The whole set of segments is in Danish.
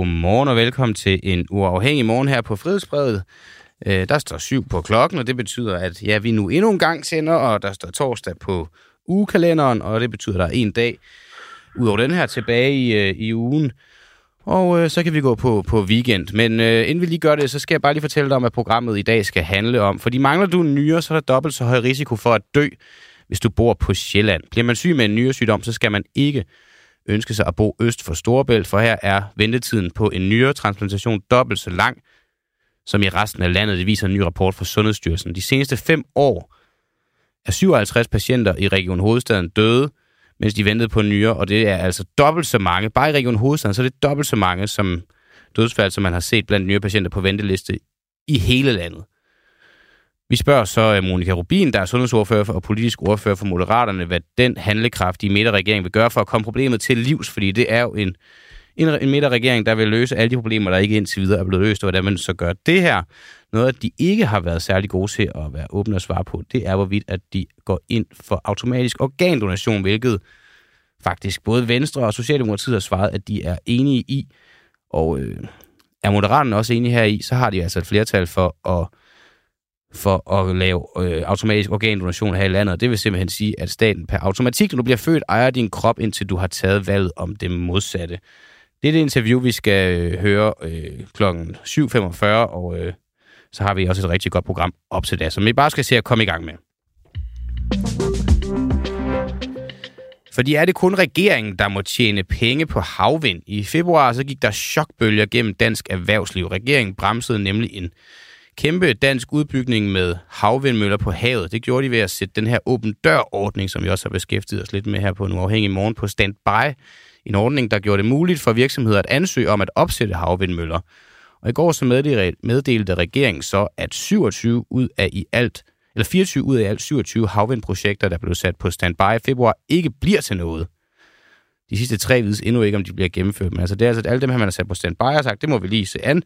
Godmorgen og velkommen til en uafhængig morgen her på Frihedsbrevet. Øh, der står syv på klokken, og det betyder, at ja, vi nu endnu en gang sender, og der står torsdag på ugekalenderen, og det betyder, at der er en dag ud over den her tilbage i, øh, i ugen. Og øh, så kan vi gå på, på weekend. Men øh, inden vi lige gør det, så skal jeg bare lige fortælle dig om, hvad programmet i dag skal handle om. Fordi mangler du en nyre, så er der dobbelt så høj risiko for at dø, hvis du bor på Sjælland. Bliver man syg med en nyresygdom, så skal man ikke ønske sig at bo øst for Storebælt, for her er ventetiden på en nyretransplantation dobbelt så lang som i resten af landet. Det viser en ny rapport fra Sundhedsstyrelsen. De seneste fem år er 57 patienter i Region Hovedstaden døde, mens de ventede på en nyre, og det er altså dobbelt så mange. Bare i Region Hovedstaden, så er det dobbelt så mange som dødsfald, som man har set blandt nye patienter på venteliste i hele landet. Vi spørger så øh, Monika Rubin, der er sundhedsordfører og politisk ordfører for Moderaterne, hvad den handlekraftige midterregering vil gøre for at komme problemet til livs, fordi det er jo en, en, en midterregering, der vil løse alle de problemer, der ikke indtil videre er blevet løst, og hvordan man så gør det her. Noget, de ikke har været særlig gode til at være åbne og svare på, det er, hvorvidt at de går ind for automatisk organdonation, hvilket faktisk både Venstre og Socialdemokratiet har svaret, at de er enige i. Og øh, er Moderaterne også enige her i, så har de altså et flertal for at for at lave øh, automatisk organdonation her i landet. Det vil simpelthen sige, at staten per automatik, når du bliver født, ejer din krop, indtil du har taget valget om det modsatte. Det er det interview, vi skal øh, høre øh, klokken 7.45, og øh, så har vi også et rigtig godt program op til det, som vi bare skal se at komme i gang med. Fordi er det kun regeringen, der må tjene penge på havvind? I februar så gik der chokbølger gennem dansk erhvervsliv. Regeringen bremsede nemlig en kæmpe dansk udbygning med havvindmøller på havet. Det gjorde de ved at sætte den her åben dør-ordning, som vi også har beskæftiget os lidt med her på en uafhængig morgen på standby. En ordning, der gjorde det muligt for virksomheder at ansøge om at opsætte havvindmøller. Og i går så meddelte regeringen så, at 27 ud af i alt eller 24 ud af alt 27 havvindprojekter, der blev sat på standby i februar, ikke bliver til noget. De sidste tre vides endnu ikke, om de bliver gennemført, men altså det er altså, at alle dem her, man har sat på standby, har sagt, det må vi lige se an.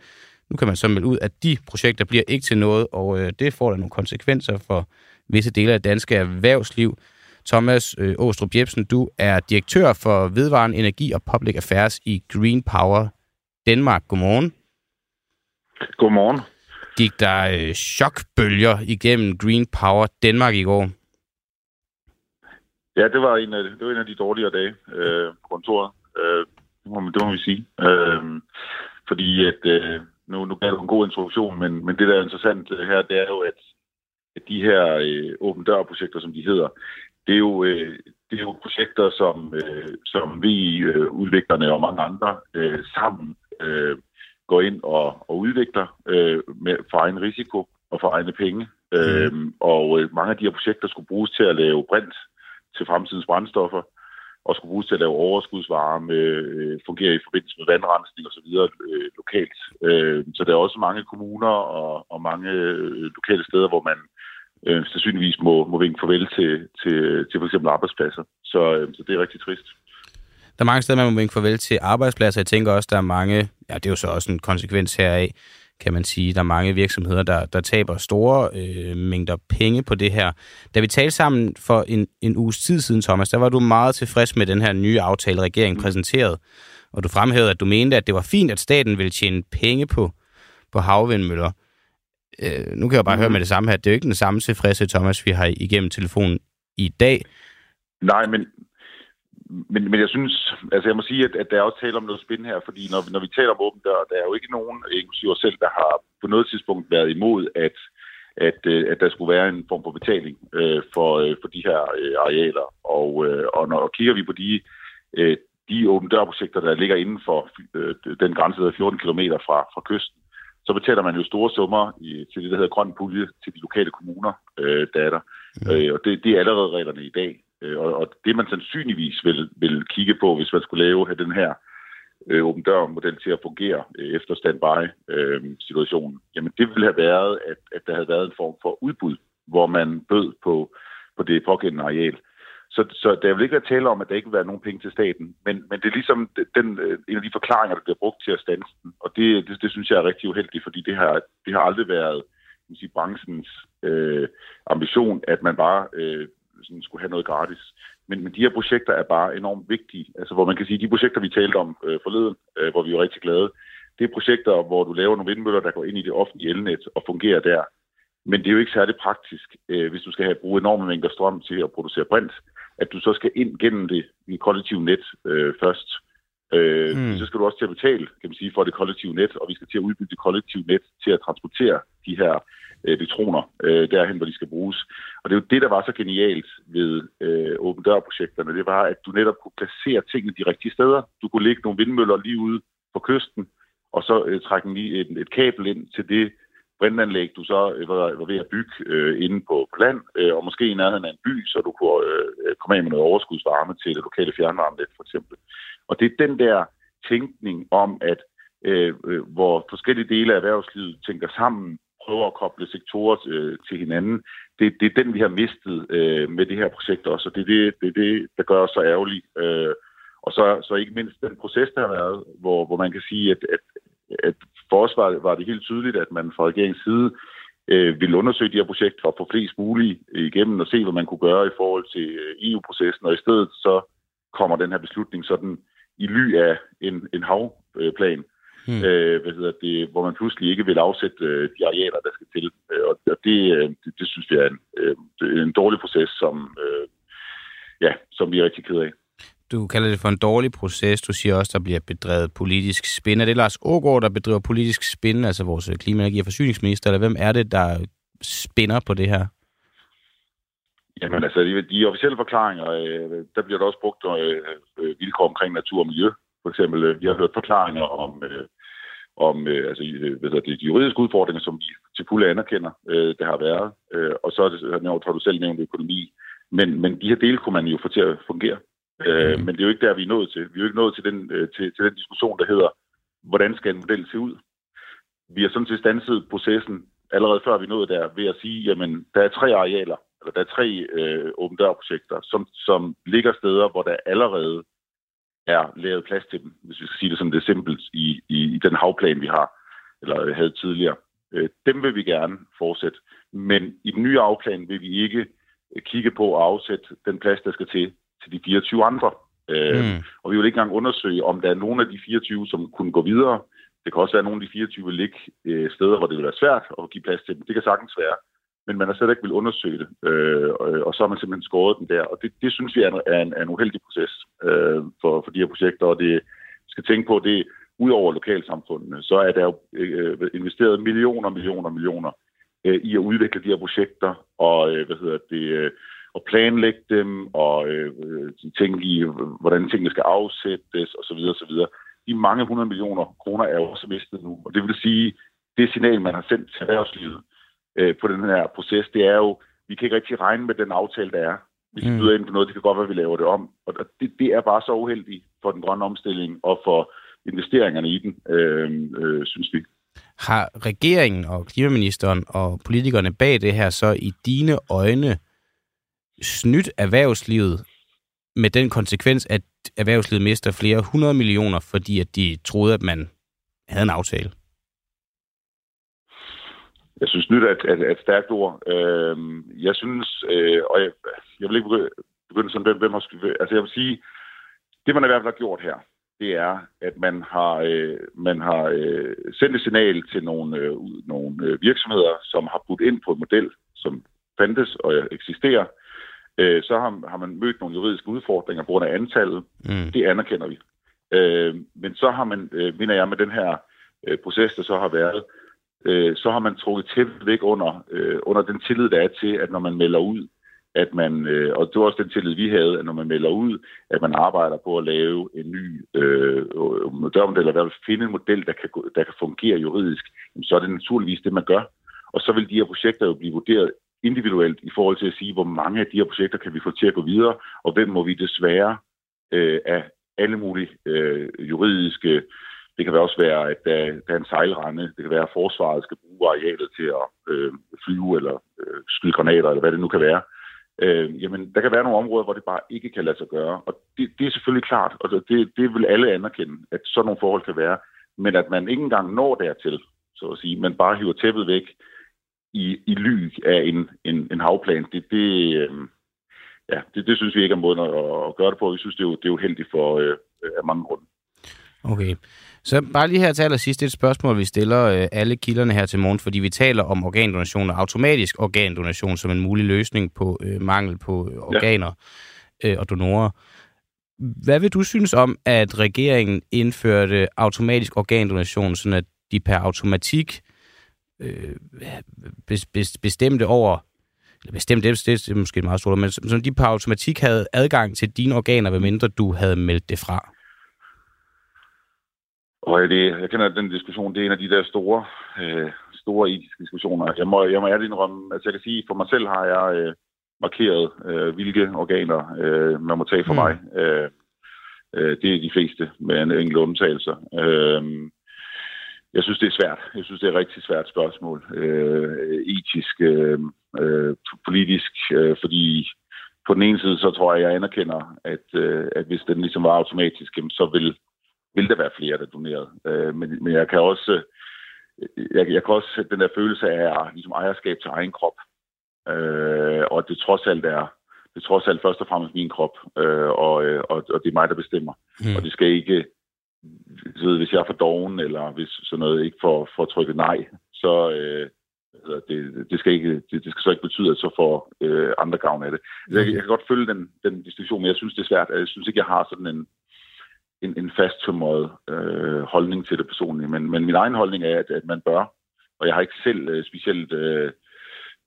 Nu kan man så melde ud, at de projekter bliver ikke til noget, og øh, det får der nogle konsekvenser for visse dele af danske erhvervsliv. Thomas øh, Åstrup Jebsen, du er direktør for vedvarende energi og public affairs i Green Power Danmark. Godmorgen. Godmorgen. Gik der øh, chokbølger igennem Green Power Danmark i går? Ja, det var en af, det var en af de dårligere dage øh, kontoret. Øh, det, må, det må vi sige. Øh, fordi at, øh, nu, nu gav du en god introduktion, men, men det, der er interessant øh, her, det er jo, at, at de her øh, åben dør-projekter, som de hedder, det er jo, øh, det er jo projekter, som, øh, som vi, øh, udviklerne og mange andre, øh, sammen øh, går ind og, og udvikler øh, med, for egen risiko og for egne penge. Mm. Øhm, og øh, mange af de her projekter skulle bruges til at lave brint til fremtidens brændstoffer og skulle bruges til at lave overskudsvarme, øh, fungere i forbindelse med vandrensning osv. Øh, lokalt. Øh, så der er også mange kommuner og, og mange øh, lokale steder, hvor man øh, sandsynligvis må, må vinke farvel til, til, til for eksempel arbejdspladser. Så, øh, så det er rigtig trist. Der er mange steder, man må vinke farvel til arbejdspladser. Jeg tænker også, der er mange, ja, det er jo så også en konsekvens heraf, kan man sige. Der er mange virksomheder, der, der taber store øh, mængder penge på det her. Da vi talte sammen for en, en uges tid siden, Thomas, der var du meget tilfreds med den her nye aftale, regeringen præsenterede. Og du fremhævede, at du mente, at det var fint, at staten ville tjene penge på, på havvindmøller. Øh, nu kan jeg bare mm. høre med det samme her. Det er jo ikke den samme tilfredse, Thomas, vi har igennem telefonen i dag. Nej, men, men, men jeg synes, altså jeg må sige, at, at der er også tale om noget spændende her, fordi når, når vi taler om åben dør, der er jo ikke nogen, inklusive os selv, der har på noget tidspunkt været imod, at, at, øh, at der skulle være en form for betaling øh, for, øh, for de her øh, arealer. Og, øh, og når og kigger vi på de, øh, de åben dør-projekter, der ligger inden for øh, den grænse, der er 14 km fra, fra kysten, så betaler man jo store summer i, til det, der hedder grøn pulje til de lokale kommuner, øh, der er der. Mm. Øh, og det, det er allerede reglerne i dag. Øh, og, og det man sandsynligvis vil, vil kigge på, hvis man skulle lave have den her øh, åben dør-model til at fungere øh, efter standby-situationen, øh, jamen det ville have været, at, at der havde været en form for udbud, hvor man bød på, på det pågældende areal. Så, så der vil ikke være tale om, at der ikke vil være nogen penge til staten, men, men det er ligesom den, øh, en af de forklaringer, der bliver brugt til at stanse den. Og det, det, det synes jeg er rigtig uheldigt, fordi det har, det har aldrig været sige, branchens øh, ambition, at man bare øh, sådan, skulle have noget gratis. Men, men de her projekter er bare enormt vigtige. Altså, hvor man kan sige, de projekter, vi talte om øh, forleden, øh, hvor vi var rigtig glade, det er projekter, hvor du laver nogle vindmøller, der går ind i det offentlige elnet og fungerer der. Men det er jo ikke særlig praktisk, øh, hvis du skal have bruge enorme mængder strøm til at producere brint, at du så skal ind gennem det kollektive net øh, først. Øh, mm. Så skal du også til at betale, kan man sige, for det kollektive net, og vi skal til at udbygge det kollektive net til at transportere de her øh, elektroner øh, derhen, hvor de skal bruges. Og det er jo det, der var så genialt ved øh, åben dør-projekterne. Det var, at du netop kunne placere tingene de rigtige steder. Du kunne lægge nogle vindmøller lige ude på kysten, og så øh, trække en, et, et kabel ind til det brintanlæg, du så øh, var, var ved at bygge øh, inde på, på land, øh, og måske i nærheden af en by, så du kunne øh, komme af med noget overskudsvarme til det lokale fjernvarmenet, for eksempel. Og det er den der tænkning om, at øh, øh, hvor forskellige dele af erhvervslivet tænker sammen, prøver at koble sektorer øh, til hinanden, det, det er den, vi har mistet øh, med det her projekt også, og det er det, det, er det der gør os så ærgerlige. Øh, og så, så ikke mindst den proces, der har været, hvor, hvor man kan sige, at, at, at for os var, var det helt tydeligt, at man fra regeringens side øh, ville undersøge de her projekter og få flest muligt igennem og se, hvad man kunne gøre i forhold til øh, EU-processen, og i stedet så kommer den her beslutning sådan i ly af en, en havplan, hmm. øh, hvad hedder det, hvor man pludselig ikke vil afsætte øh, de arealer, der skal til. Øh, og det, øh, det, det synes vi er en, øh, en dårlig proces, som, øh, ja, som vi er rigtig ked af. Du kalder det for en dårlig proces. Du siger også, der bliver bedrevet politisk spin. Er det Lars Ågaard, der bedriver politisk spin, altså vores klima-, energi- og forsyningsminister, eller hvem er det, der spinner på det her? Jamen altså, de, de officielle forklaringer, øh, der bliver der også brugt øh, øh, vilkår omkring natur og miljø. For eksempel, øh, vi har hørt forklaringer om, øh, om øh, altså, øh, hvad det, de juridiske udfordringer, som vi til fulde anerkender, øh, det har været. Øh, og så er det, har du selv nævnt økonomi. Men, men de her dele kunne man jo få til at fungere. Øh, mm. Men det er jo ikke der, vi er nået til. Vi er jo ikke nået til den, øh, til, til den diskussion, der hedder, hvordan skal en model se ud? Vi har sådan set stanset processen allerede før vi nåede der, ved at sige, jamen, der er tre arealer, eller der er tre øh, åben dør-projekter, som, som ligger steder, hvor der allerede er lavet plads til dem, hvis vi skal sige det som det er simpelt, i, i, i den havplan, vi har, eller havde tidligere. Øh, dem vil vi gerne fortsætte. Men i den nye afplan vil vi ikke kigge på at afsætte den plads, der skal til til de 24 andre. Øh, mm. Og vi vil ikke engang undersøge, om der er nogen af de 24, som kunne gå videre. Det kan også være, at nogle af de 24 vil ligge øh, steder, hvor det vil være svært at give plads til dem. Det kan sagtens være. Men man har slet ikke vil undersøge det, øh, og, og så har man simpelthen skåret den der. Og det, det synes vi er en, er en, er en uheldig proces øh, for, for de her projekter, og det skal tænke på, det ud over lokalsamfundene, så er der jo øh, investeret millioner, millioner, millioner øh, i at udvikle de her projekter, og øh, hvad hedder det, øh, at planlægge dem og øh, tænke i, hvordan tingene skal afsættes osv. osv. De mange hundrede millioner kroner er jo også mistet nu. Og det vil sige, det signal, man har sendt til erhvervslivet øh, på den her proces, det er jo, vi kan ikke rigtig regne med den aftale, der er. Vi mm. ind på noget, det kan godt være, at vi laver det om. Og det, det er bare så uheldigt for den grønne omstilling og for investeringerne i den, øh, øh, synes vi. Har regeringen og klimaministeren og politikerne bag det her så i dine øjne snydt erhvervslivet med den konsekvens, at erhvervslivet mister flere hundrede millioner, fordi at de troede, at man havde en aftale? Jeg synes, nyt er et, et stærkt ord. Øh, jeg synes, øh, og jeg, jeg vil ikke begynde, begynde sådan, hvem, hvem har, altså jeg vil sige, det man i hvert fald har gjort her, det er, at man har, øh, man har øh, sendt et signal til nogle, øh, nogle øh, virksomheder, som har budt ind på en model, som fandtes og eksisterer, øh, så har, har man mødt nogle juridiske udfordringer på grund af antallet. Mm. Det anerkender vi. Øh, men så har man, øh, mener jeg, med den her øh, proces, der så har været, øh, øh, så har man trukket tæppet væk under, øh, under den tillid, der er til, at når man melder ud, at man, øh, og det var også den tillid, vi havde, at når man melder ud, at man arbejder på at lave en ny øh, dørmodel, eller finde en model, der kan, der kan fungere juridisk, så er det naturligvis det, man gør. Og så vil de her projekter jo blive vurderet individuelt i forhold til at sige, hvor mange af de her projekter kan vi få til at gå videre, og hvem må vi desværre øh, af alle mulige øh, juridiske det kan også være, at der, der er en sejlrende. Det kan være, at forsvaret skal bruge arealet til at øh, flyve eller øh, skyde granater, eller hvad det nu kan være. Øh, jamen, der kan være nogle områder, hvor det bare ikke kan lade sig gøre. Og det, det er selvfølgelig klart, og det, det vil alle anerkende, at sådan nogle forhold kan være. Men at man ikke engang når dertil, så at sige, man bare hiver tæppet væk, i, i ly af en, en, en havplan, det, det, øh, ja, det, det synes vi ikke er måden at, at gøre det på. Vi synes, det er, jo, det er uheldigt for øh, af mange grunde. Okay. Så bare lige her til allersidst et spørgsmål, vi stiller øh, alle kilderne her til morgen, fordi vi taler om organdonation og automatisk organdonation som en mulig løsning på øh, mangel på øh, organer ja. øh, og donorer. Hvad vil du synes om, at regeringen indførte automatisk organdonation, sådan at de per automatik øh, bestemte over eller bestemt, det, det er måske meget stort, men som de per automatik havde adgang til dine organer, medmindre du havde meldt det fra? Og det, jeg kender den diskussion, det er en af de der store, øh, store etiske diskussioner. Jeg må, jeg må ærligt indrømme, altså jeg kan sige, for mig selv har jeg øh, markeret, øh, hvilke organer øh, man må tage for mm. mig. Øh, øh, det er de fleste, med en enkelt undtagelse. Øh, jeg synes, det er svært. Jeg synes, det er et rigtig svært spørgsmål. Øh, etisk, øh, øh, politisk, øh, fordi på den ene side, så tror jeg, jeg anerkender, at, øh, at hvis den ligesom var automatisk, så vil, vil der være flere, der donerede. Øh, men, men jeg kan også jeg, jeg kan også den der følelse af ligesom ejerskab til egen krop. Øh, og det trods alt er det er trods alt først og fremmest min krop, øh, og, øh, og, og det er mig, der bestemmer. Mm. Og det skal ikke så ved, hvis jeg er for doven, eller hvis sådan noget ikke får, får trykket nej, så øh, det, det, skal ikke, det, det skal så ikke betyde, at så får øh, andre gavn af det. Jeg, jeg kan godt følge den, den diskussion, men jeg synes, det er svært. Jeg synes ikke, jeg har sådan en, en, en fasttømret øh, holdning til det personlige. Men, men min egen holdning er, at, at man bør, og jeg har ikke selv øh, specielt øh,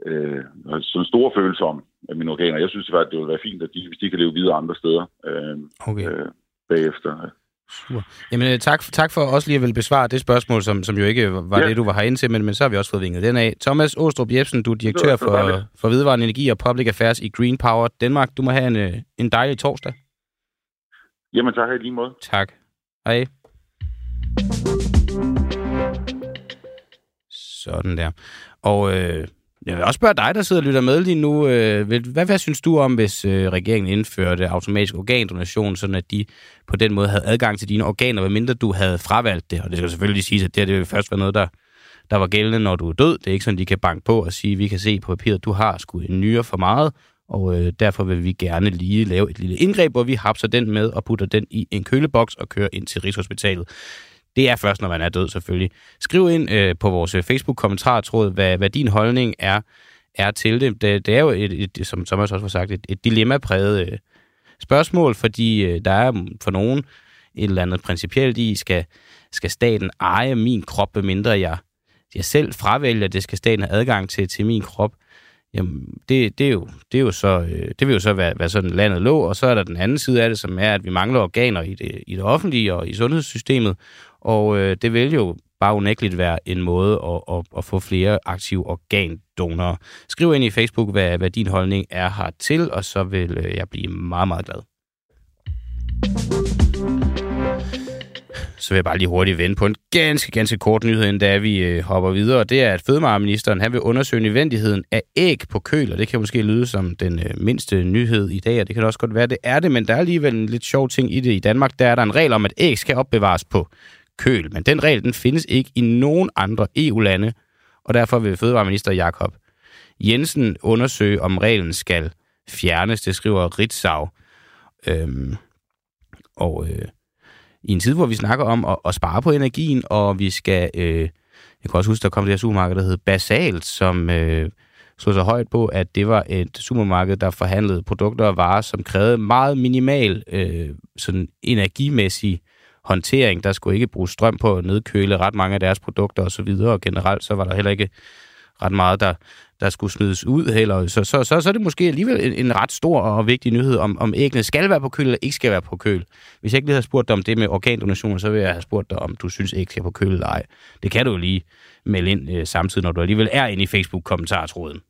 øh, sådan store følelser om mine organer. Jeg synes faktisk, det ville være fint, at de, hvis de kan leve videre andre steder øh, okay. øh, bagefter. Super. Jamen øh, tak, tak for også lige at vil besvare det spørgsmål, som, som jo ikke var ja. det, du var herinde til, men, men så har vi også fået vinget den af. Thomas Åstrup Jebsen, du er direktør for, for Vedvarende Energi og Public Affairs i Green Power Danmark. Du må have en, øh, en dejlig torsdag. Jamen tak, i lige måde. Tak. Hej. Sådan der. Og øh, jeg vil også spørge dig, der sidder og lytter med lige nu. Øh, hvad, hvad synes du om, hvis øh, regeringen indførte automatisk organdonation, sådan at de på den måde havde adgang til dine organer, medmindre du havde fravalgt det? Og det skal selvfølgelig siges, at det, det vil først være noget, der, der var gældende, når du er død. Det er ikke sådan, de kan banke på og sige, vi kan se på papiret, du har sgu en nyre for meget, og øh, derfor vil vi gerne lige lave et lille indgreb, hvor vi hapser den med og putter den i en køleboks og kører ind til Rigshospitalet. Det er først, når man er død selvfølgelig. Skriv ind øh, på vores øh, Facebook-kommentartråd, hvad, hvad din holdning er, er til det. det. Det er jo, et, et, som Thomas også har sagt, et, et dilemma-præget øh, spørgsmål, fordi øh, der er for nogen et eller andet principielt i, skal, skal staten eje min krop, medmindre jeg, jeg selv fravælger, det skal staten have adgang til, til min krop. Jamen, det, det, er jo, det, er jo så, øh, det vil jo så være, være sådan landet lå, og så er der den anden side af det, som er, at vi mangler organer i det, i det offentlige og i sundhedssystemet, og øh, det vil jo bare unægteligt være en måde at, at, at få flere aktive organdonorer. Skriv ind i Facebook, hvad, hvad din holdning er hertil, og så vil øh, jeg blive meget, meget glad. Så vil jeg bare lige hurtigt vende på en ganske, ganske kort nyhed, inden da vi øh, hopper videre. Det er, at fødevareministeren han vil undersøge nødvendigheden af æg på køl, og det kan måske lyde som den øh, mindste nyhed i dag, og det kan også godt være, det er det, men der er alligevel en lidt sjov ting i det. I Danmark der er der en regel om, at æg skal opbevares på køl. Men den regel, den findes ikke i nogen andre EU-lande, og derfor vil Fødevareminister Jakob Jensen undersøge, om reglen skal fjernes. Det skriver Ritzau. Øhm, og øh, i en tid, hvor vi snakker om at, at spare på energien, og vi skal... Øh, jeg kan også huske, der kom det her supermarked, der hed Basalt, som øh, slog så højt på, at det var et supermarked, der forhandlede produkter og varer, som krævede meget minimal øh, sådan energimæssig håndtering. Der skulle ikke bruge strøm på at nedkøle ret mange af deres produkter osv., og generelt så var der heller ikke ret meget, der, der skulle smides ud heller. Så, så, så, så er det måske alligevel en, en ret stor og vigtig nyhed, om, om æggene skal være på køl eller ikke skal være på køl. Hvis jeg ikke lige havde spurgt dig om det med organdonationer, så ville jeg have spurgt dig, om du synes æg skal på køl eller ej. Det kan du jo lige melde ind øh, samtidig, når du alligevel er inde i Facebook-kommentartråden.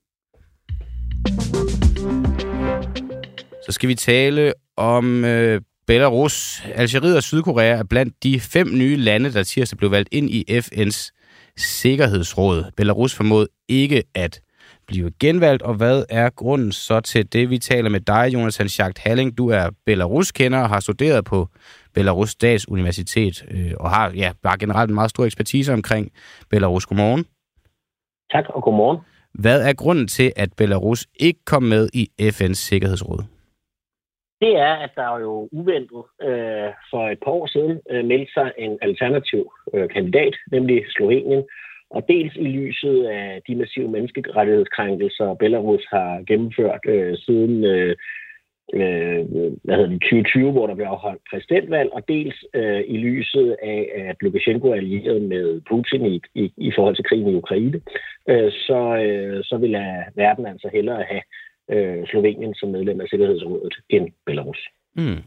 Så skal vi tale om øh, Belarus, Algeriet og Sydkorea er blandt de fem nye lande, der tirsdag blev valgt ind i FN's Sikkerhedsråd. Belarus formåede ikke at blive genvalgt, og hvad er grunden så til det? Vi taler med dig, Jonathan Schacht Halling. Du er Belarus-kender og har studeret på Belarus Stats Universitet, øh, og har ja, bare generelt en meget stor ekspertise omkring Belarus. Godmorgen. Tak, og godmorgen. Hvad er grunden til, at Belarus ikke kom med i FN's Sikkerhedsråd? det er, at der jo uventet øh, for et par år siden øh, meldte sig en alternativ øh, kandidat, nemlig Slovenien. Og dels i lyset af de massive menneskerettighedskrænkelser, Belarus har gennemført øh, siden øh, øh, hvad hedder det, 2020, hvor der blev afholdt præsidentvalg, og dels øh, i lyset af, at Lukashenko er allieret med Putin i, i, i forhold til krigen i Ukraine, øh, så, øh, så vil verden altså hellere have øh, Slovenien som medlem af Sikkerhedsrådet end Belarus. Mm.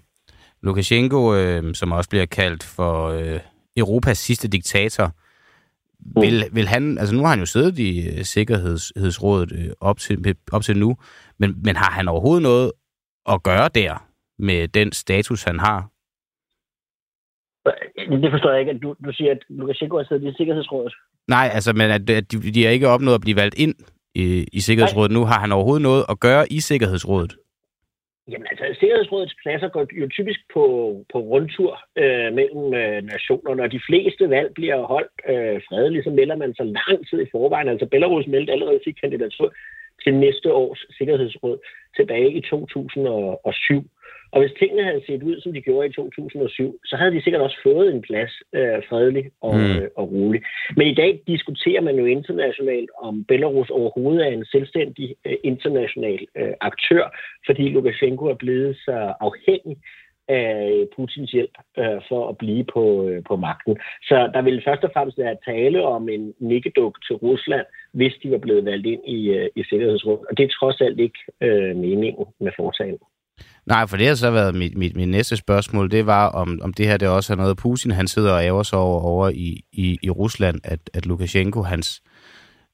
Lukashenko, øh, som også bliver kaldt for øh, Europas sidste diktator, mm. vil, vil han, altså nu har han jo siddet i uh, Sikkerhedsrådet øh, op, til, op til nu, men, men har han overhovedet noget at gøre der med den status, han har? Det forstår jeg ikke. At du, du siger, at Lukashenko har siddet i Sikkerhedsrådet. Nej, altså, men at, at de, de har ikke opnået at blive valgt ind i, i Sikkerhedsrådet Nej. nu. Har han overhovedet noget at gøre i Sikkerhedsrådet? Jamen altså, Sikkerhedsrådets pladser går jo typisk på, på rundtur øh, mellem øh, nationerne, og de fleste valg bliver holdt øh, fredeligt, så melder man sig lang tid i forvejen. Altså Belarus meldte allerede sit kandidatur til næste års Sikkerhedsråd tilbage i 2007. Og hvis tingene havde set ud, som de gjorde i 2007, så havde de sikkert også fået en plads øh, fredelig og, mm. øh, og rolig. Men i dag diskuterer man jo internationalt, om Belarus overhovedet er en selvstændig øh, international øh, aktør, fordi Lukashenko er blevet så afhængig af Putins hjælp øh, for at blive på, øh, på magten. Så der vil først og fremmest være tale om en nikkeduk til Rusland, hvis de var blevet valgt ind i, øh, i Sikkerhedsrådet. Og det er trods alt ikke øh, meningen med foretagendet. Nej, for det har så været mit, mit, mit næste spørgsmål, det var, om, om det her det også er noget, Putin han sidder og æver sig over, over i, i, i Rusland, at, at Lukashenko, hans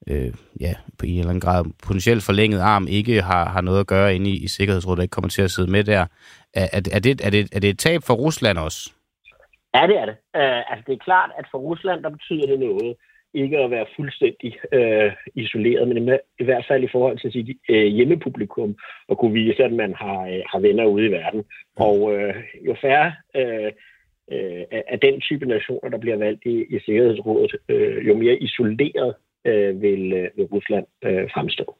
øh, ja, på en eller anden grad potentielt forlænget arm, ikke har, har noget at gøre inde i, i Sikkerhedsrådet, der ikke kommer til at sidde med der. Er, er, er, det, er, det, er det et tab for Rusland også? Ja, det er det. Øh, altså, det er klart, at for Rusland, der betyder det noget ikke at være fuldstændig øh, isoleret, men i hvert fald i forhold til sit øh, hjemmepublikum, og kunne vise, at man har, øh, har venner ude i verden. Og øh, jo færre øh, øh, af den type nationer, der bliver valgt i, i Sikkerhedsrådet, øh, jo mere isoleret øh, vil, øh, vil Rusland øh, fremstå.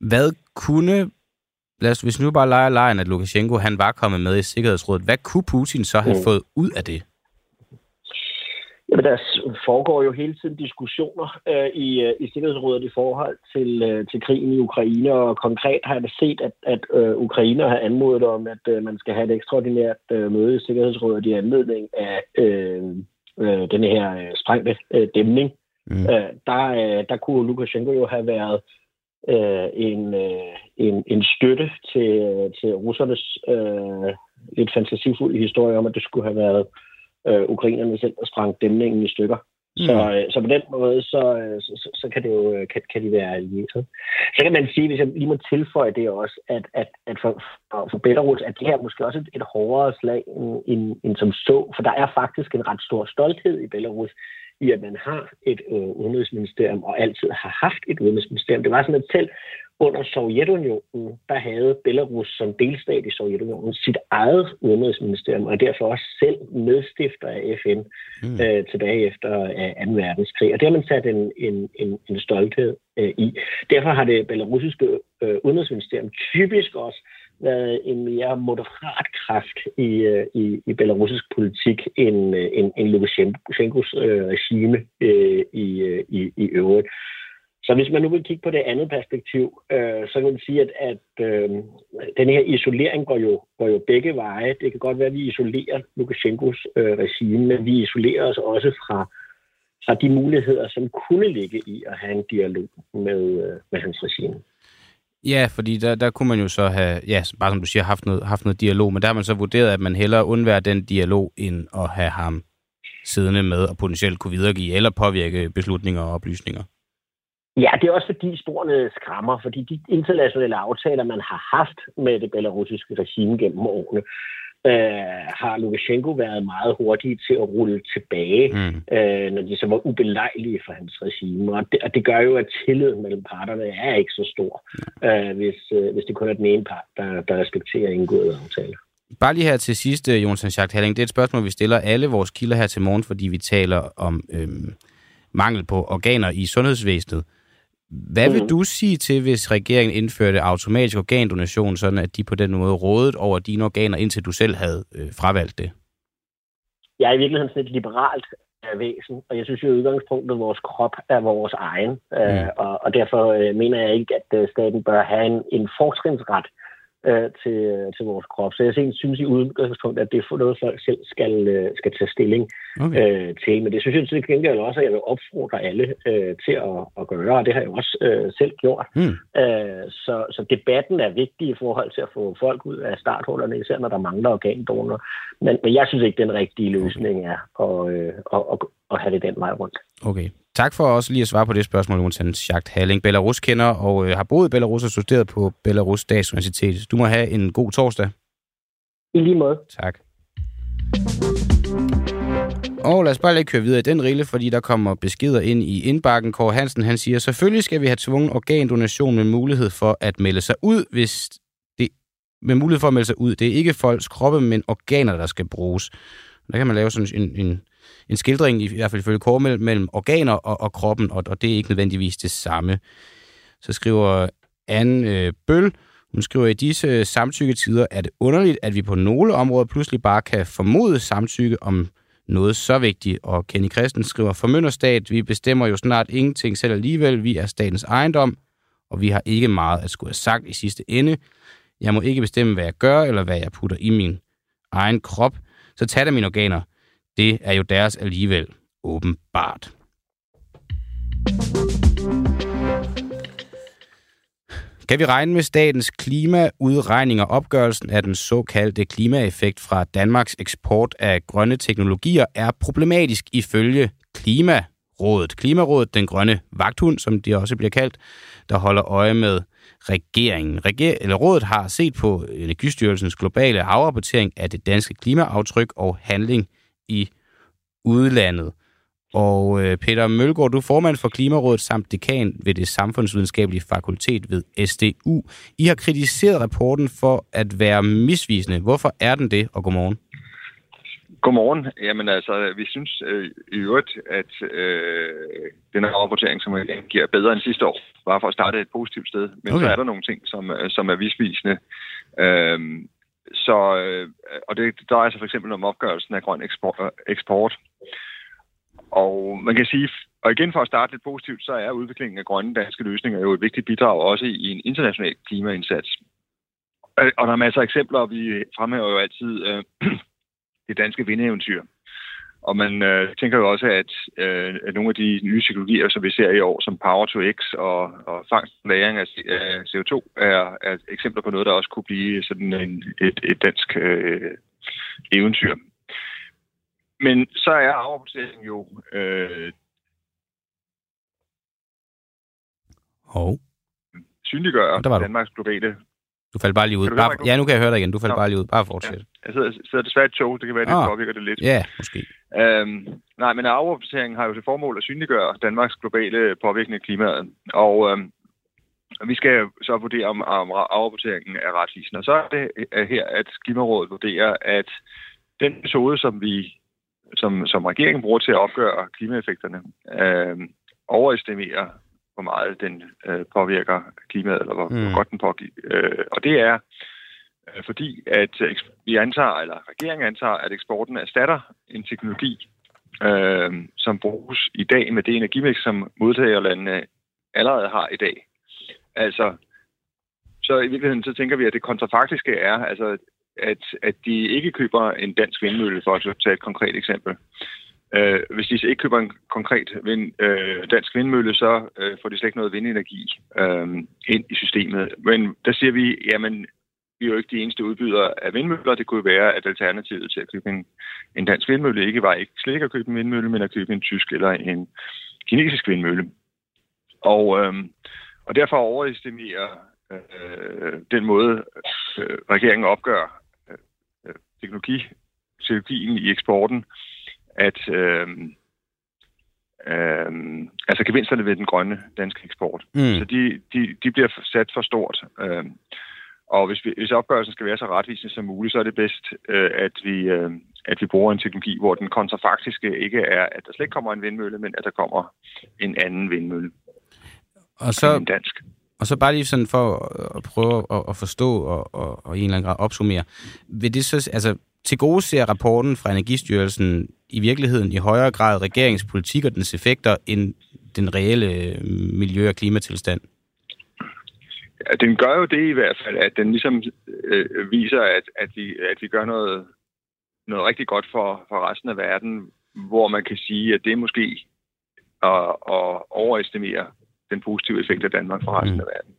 Hvad kunne lad os, hvis nu bare leger lejen, at Lukashenko han var kommet med i Sikkerhedsrådet, hvad kunne Putin så have mm. fået ud af det? Jamen, der foregår jo hele tiden diskussioner øh, i, øh, i Sikkerhedsrådet i forhold til, øh, til krigen i Ukraine, og konkret har jeg set, at, at øh, Ukraine har anmodet om, at øh, man skal have et ekstraordinært øh, møde i Sikkerhedsrådet i anledning af øh, øh, den her øh, sprængte øh, dæmning. Mm. Øh, der, øh, der kunne Lukashenko jo have været øh, en, øh, en, en støtte til, til russernes øh, lidt fantasifulde historie om, at det skulle have været øh, ukrainerne selv, der sprang dæmningen i stykker. Mm. Så, øh, så på den måde, så, øh, så, så kan, det jo, øh, kan, kan de være allieret. Så kan man sige, hvis jeg lige må tilføje det også, at, at, at for, for Belarus er det her måske også et, et hårdere slag end, end, end som så, for der er faktisk en ret stor stolthed i Belarus i, at man har et øh, udenrigsministerium og altid har haft et udenrigsministerium. Det var sådan, at selv under Sovjetunionen, der havde Belarus som delstat i Sovjetunionen sit eget udenrigsministerium, og derfor også selv medstifter af FN mm. øh, tilbage efter øh, 2. verdenskrig. Og det har man sat en, en, en, en stolthed øh, i. Derfor har det belarusiske øh, udenrigsministerium typisk også været en mere moderat kraft i, øh, i, i belarusisk politik end, øh, end, end Lukashenkos øh, regime øh, i, øh, i, i øvrigt. Så hvis man nu vil kigge på det andet perspektiv, øh, så kan man sige, at, at øh, den her isolering går jo, går jo begge veje. Det kan godt være, at vi isolerer Lukashenkos øh, regime, men vi isolerer os også fra, fra de muligheder, som kunne ligge i at have en dialog med, øh, med hans regime. Ja, fordi der, der kunne man jo så have, ja, bare som du siger, haft noget, haft noget dialog, men der har man så vurderet, at man hellere undværer den dialog, end at have ham siddende med og potentielt kunne videregive eller påvirke beslutninger og oplysninger. Ja, det er også fordi sporene skræmmer, fordi de internationale aftaler, man har haft med det belarusiske regime gennem årene, øh, har Lukashenko været meget hurtig til at rulle tilbage, mm. øh, når de så var ubelejlige for hans regime. Og det, og det gør jo, at tilliden mellem parterne er ikke så stor, øh, hvis, øh, hvis det kun er den ene part, der, der respekterer indgåede aftaler. Bare lige her til sidst, øh, Jonsen Schacht Halling. Det er et spørgsmål, vi stiller alle vores kilder her til morgen, fordi vi taler om øhm, mangel på organer i sundhedsvæsenet. Hvad vil mm. du sige til, hvis regeringen indførte automatisk organdonation, sådan at de på den måde rådede over dine organer, indtil du selv havde øh, fravalgt det? Jeg er i virkeligheden sådan et liberalt øh, væsen, og jeg synes jo i udgangspunktet, at vores krop er vores egen, øh, mm. og, og derfor øh, mener jeg ikke, at øh, staten bør have en, en fortrinsret øh, til, til vores krop. Så jeg synes i udgangspunktet, at det er noget, folk selv skal, øh, skal tage stilling okay. øh, til. Men det synes jeg til gengæld også, at jeg vil opfordre alle øh, til at, at gøre, og det har jeg også øh, selv gjort. Mm. Øh, så, så debatten er vigtig i forhold til at få folk ud af starthullerne, især når der mangler organdonorer. Men, men jeg synes ikke, den rigtige løsning er at, øh, at, at, at have det den vej rundt. Okay. Tak for også lige at svare på det spørgsmål, Jonathan Schacht Halling. Belarus kender og øh, har boet i Belarus og studeret på Belarus Universitet. Du må have en god torsdag. I lige måde. Tak. Og lad os bare lige køre videre i den rille, fordi der kommer beskeder ind i indbakken. Kåre Hansen han siger, selvfølgelig skal vi have tvungen organdonation med mulighed for at melde sig ud, hvis det med mulighed for at melde sig ud. Det er ikke folks kroppe, men organer, der skal bruges. Der kan man lave sådan en, en en skildring, i hvert fald ifølge Kormel, mellem, mellem organer og, og kroppen, og, og det er ikke nødvendigvis det samme. Så skriver Anne øh, Bøl, hun skriver, i disse samtykketider er det underligt, at vi på nogle områder pludselig bare kan formode samtykke om noget så vigtigt. Og Kenny Christen skriver, formynderstat, vi bestemmer jo snart ingenting selv alligevel. Vi er statens ejendom, og vi har ikke meget at skulle have sagt i sidste ende. Jeg må ikke bestemme, hvad jeg gør, eller hvad jeg putter i min egen krop. Så tag da mine organer. Det er jo deres alligevel åbenbart. Kan vi regne med statens klimaudregning og opgørelsen af den såkaldte klimaeffekt fra Danmarks eksport af grønne teknologier er problematisk ifølge Klimarådet. Klimarådet, den grønne vagthund, som det også bliver kaldt, der holder øje med regeringen. Reger- eller rådet har set på Energistyrelsens globale afrapportering af det danske klimaaftryk og handling i udlandet. Og øh, Peter Mølgaard, du er formand for Klimarådet samt dekan ved det samfundsvidenskabelige fakultet ved SDU. I har kritiseret rapporten for at være misvisende. Hvorfor er den det, og godmorgen? Godmorgen. Jamen altså, vi synes øh, i øvrigt, at øh, den her rapportering, som giver bedre end sidste år, bare for at starte et positivt sted. Men okay. så er der nogle ting, som, øh, som er misvisende. Øh, så, øh, og det drejer sig for eksempel om opgørelsen af grøn eksport. Øh, eksport. Og man kan sige, og igen for at starte lidt positivt, så er udviklingen af grønne danske løsninger jo et vigtigt bidrag også i en international klimaindsats. Og der er masser af eksempler, vi fremhæver jo altid øh, det danske vindeventyr. Og man øh, tænker jo også, at, øh, at nogle af de nye teknologier, som vi ser i år, som Power to X og, og fangst og lagring af, af CO2, er, er eksempler på noget, der også kunne blive sådan en, et, et dansk øh, eventyr. Men så er afrapporteringen jo... Øh, Hov. Synliggør Danmarks globale du faldt bare lige ud. Bare, ja, nu kan jeg høre dig igen. Du faldt Nå. bare lige ud. Bare fortsæt. Ja. Jeg sidder, sidder desværre i tog. Det kan være, at det ah. påvirker det lidt. Ja, måske. Øhm, nej, men afrapporteringen har jo til formål at synliggøre Danmarks globale påvirkning af klimaet. Og øhm, vi skal så vurdere, om, om afrapporteringen er retvisende. Og så er det her, at Klimarådet vurderer, at den metode, som vi som, som regeringen bruger til at opgøre klimaeffekterne, øh, overestimerer hvor meget den øh, påvirker klimaet, eller hvor, mm. hvor godt den påvirker. Øh, og det er øh, Øh, fordi, at vi antager, eller regeringen antager, at eksporten erstatter en teknologi, øh, som bruges i dag med det energimix, som modtagerlandene allerede har i dag. Altså, så i virkeligheden så tænker vi, at det kontrafaktiske er, altså, at, at de ikke køber en dansk vindmølle, for at tage et konkret eksempel. Øh, hvis de ikke køber en konkret vind, øh, dansk vindmølle, så øh, får de slet ikke noget vindenergi øh, ind i systemet. Men der siger vi, jamen, vi er jo ikke de eneste udbydere af vindmøller. Det kunne være, at alternativet til at købe en, en dansk vindmølle ikke var ikke slet ikke at købe en vindmølle, men at købe en tysk eller en kinesisk vindmølle. Og, øh, og derfor overestimerer øh, den måde, øh, regeringen opgør øh, teknologi, teknologien i eksporten, at øh, øh, altså gevinsterne ved den grønne danske eksport. Mm. Så de, de, de bliver sat for stort. Øh, og hvis, vi, hvis opgørelsen skal være så retvisende som muligt, så er det bedst, øh, at, vi, øh, at vi bruger en teknologi, hvor den kontrafaktiske ikke er, at der slet ikke kommer en vindmølle, men at der kommer en anden vindmølle. Og så, end dansk. og så bare lige sådan for at prøve at, at forstå og, og, og i en eller anden grad opsummere. Vil det så, altså, til gode ser rapporten fra Energistyrelsen i virkeligheden i højere grad regeringspolitik og dens effekter end den reelle øh, miljø- og klimatilstand? Den gør jo det i hvert fald, at den ligesom øh, viser, at, at, vi, at vi gør noget, noget rigtig godt for, for resten af verden, hvor man kan sige, at det er måske at, at overestimere den positive effekt af Danmark for resten Mm. af verden.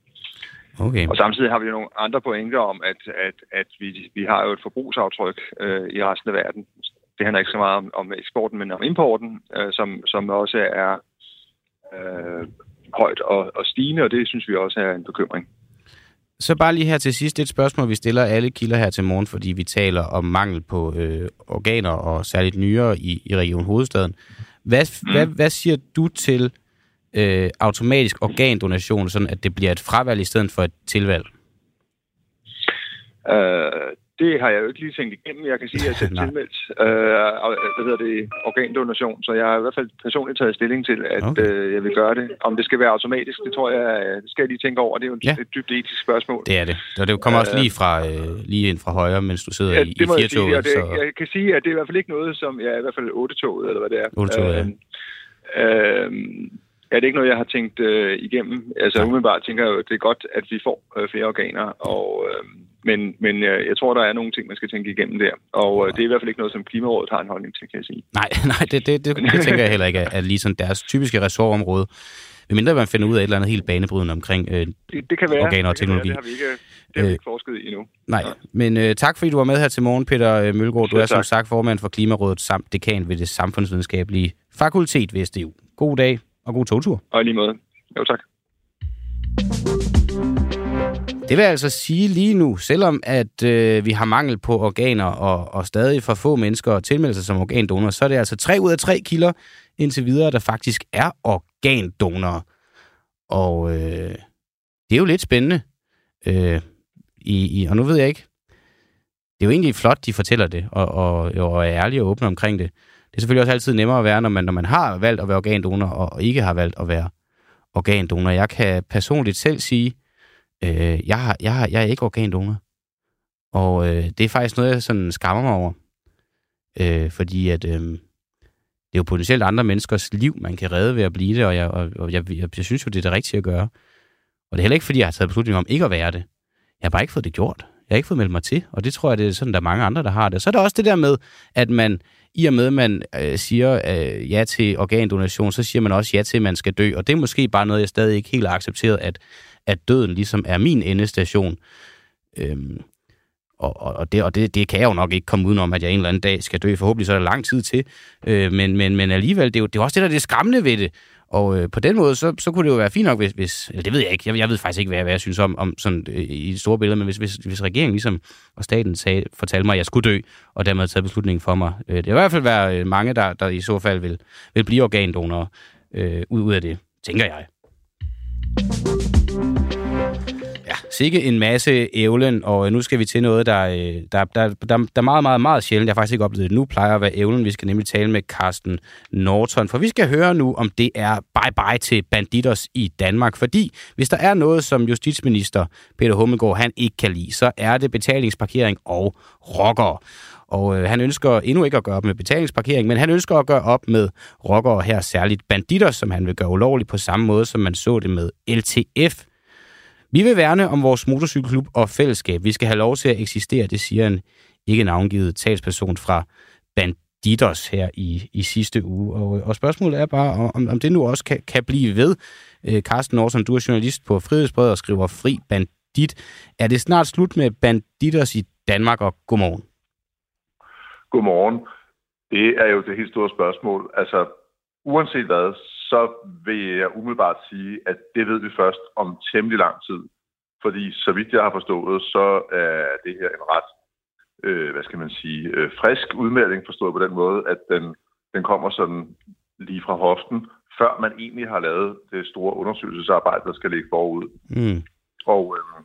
Okay. Og samtidig har vi jo nogle andre pointer om, at, at, at vi, vi har jo et forbrugsaftryk øh, i resten af verden. Det handler ikke så meget om, om eksporten, men om importen, øh, som, som også er øh, højt og, og stigende, og det synes vi også er en bekymring. Så bare lige her til sidst et spørgsmål, vi stiller alle kilder her til morgen, fordi vi taler om mangel på øh, organer og særligt nyere i, i Region Hovedstaden. Hvad, mm. hvad, hvad siger du til øh, automatisk organdonation, sådan at det bliver et fravalg i stedet for et tilvalg? Øh, det har jeg jo ikke lige tænkt igennem. Jeg kan sige, at jeg er selv tilmeldt øh, hvad hedder det, organdonation, så jeg har i hvert fald personligt taget stilling til, at Okay. øh, jeg vil gøre det. Om det skal være automatisk, det tror jeg, øh, det skal jeg lige tænke over. Det er jo et, Ja. ja. et dybt etisk spørgsmål. Det er det. Og det kommer også Øh. lige, fra, øh, lige ind fra højre, mens du sidder Ja, i, i jeg sige, og det, så... jeg kan sige, at det er i hvert fald ikke noget, som jeg er i hvert fald 8-toget, eller hvad det er. Ottetoget, ja. øh, ja, det er ikke noget, jeg har tænkt øh, igennem. Altså umiddelbart tænker jeg at det er godt, at vi får øh, flere organer, og, øh, men, men øh, jeg tror, der er nogle ting, man skal tænke igennem der. Og øh, det er i hvert fald ikke noget, som Klimarådet har en holdning til, kan jeg sige. Nej, nej det, det, det, det tænker jeg heller ikke er, er lige sådan deres typiske ressortområde. Medmindre man finder ud af et eller andet helt banebrydende omkring... Øh, Det, det kan være. Organer og det kan være. teknologi. Det har vi ikke, det har vi Øh, ikke forsket i endnu. nej, men øh, tak fordi du var med her til morgen, Peter øh, Mølgaard. Du er som tak. sagt formand for Klimarådet samt dekan ved det samfundsvidenskabelige fakultet ved SDU. God dag og god togtur. Og lige måde. Jo, tak. Det vil altså sige lige nu, selvom at øh, vi har mangel på organer og, og stadig for få mennesker tilmelder sig som organdonor, så er det altså tre ud af tre kilder indtil videre, der faktisk er organdonorer. Og øh, det er jo lidt spændende. Øh, i, i, og nu ved jeg ikke, det er jo egentlig flot, de fortæller det, og, og, og er ærlige og åbne omkring det. Det er selvfølgelig også altid nemmere at være, når man, når man har valgt at være organdonor, og, og ikke har valgt at være organdonor. Jeg kan personligt selv sige, Øh, jeg, har, jeg, har, jeg er ikke organdonor. Og øh, det er faktisk noget, jeg sådan skammer mig over. Øh, fordi at, øh, det er jo potentielt andre menneskers liv, man kan redde ved at blive det, og jeg, og, og jeg, jeg, jeg synes jo, det er det rigtige at gøre. Og det er heller ikke, fordi jeg har taget beslutning om ikke at være det. Jeg har bare ikke fået det gjort. Jeg har ikke fået meldt mig til, og det tror jeg, det er sådan, der er mange andre, der har det. Så er der også det der med, at man, i og med, at man øh, siger øh, ja til organdonation, så siger man også ja til, at man skal dø. Og det er måske bare noget, jeg stadig ikke helt har accepteret, at, at døden ligesom er min endestation. Øhm, og, og, og, det, og det, det kan jeg jo nok ikke komme udenom, at jeg en eller anden dag skal dø. Forhåbentlig så er der lang tid til. Øh, men, men, men alligevel, det er, jo, det er også det, der er det skræmmende ved det. Og øh, på den måde, så, så kunne det jo være fint nok, hvis... hvis eller det ved jeg ikke. Jeg, jeg ved faktisk ikke, hvad, hvad jeg synes om, om sådan, øh, i det store billede. Men hvis, hvis, hvis regeringen ligesom, og staten sagde, fortalte mig, at jeg skulle dø, og dermed havde taget beslutningen for mig. Øh, det vil i hvert fald være øh, mange, der, der i så fald vil, vil blive organdonorer øh, ud, ud af det, tænker jeg. Sikke en masse ævlen, og øh, nu skal vi til noget, der, øh, der, der, der, der er meget, meget, meget sjældent. Jeg har faktisk ikke oplevet det nu, plejer at være ævlen. Vi skal nemlig tale med Carsten Norton, for vi skal høre nu, om det er bye-bye til banditers i Danmark. Fordi hvis der er noget, som justitsminister Peter Hummelgaard han ikke kan lide, så er det betalingsparkering og rockere. Og øh, han ønsker endnu ikke at gøre op med betalingsparkering, men han ønsker at gøre op med rockere her, særligt banditter, som han vil gøre ulovligt på samme måde, som man så det med LTF. Vi vil værne om vores motorcykelklub og fællesskab. Vi skal have lov til at eksistere, det siger en ikke navngivet talsperson fra Banditos her i, i sidste uge. Og, og spørgsmålet er bare, om, om det nu også kan, kan blive ved. Øh, Carsten Aarhusen, du er journalist på Frihedsbrevet og skriver Fri Bandit. Er det snart slut med Banditos i Danmark, og godmorgen? Godmorgen. Det er jo det helt store spørgsmål. Altså, uanset hvad, så vil jeg umiddelbart sige, at det ved vi først om temmelig lang tid. Fordi så vidt jeg har forstået, så er det her en ret, øh, hvad skal man sige, øh, frisk udmelding, forstået på den måde, at den, den kommer sådan lige fra hoften, før man egentlig har lavet det store undersøgelsesarbejde, der skal ligge forud. Mm. Og øh,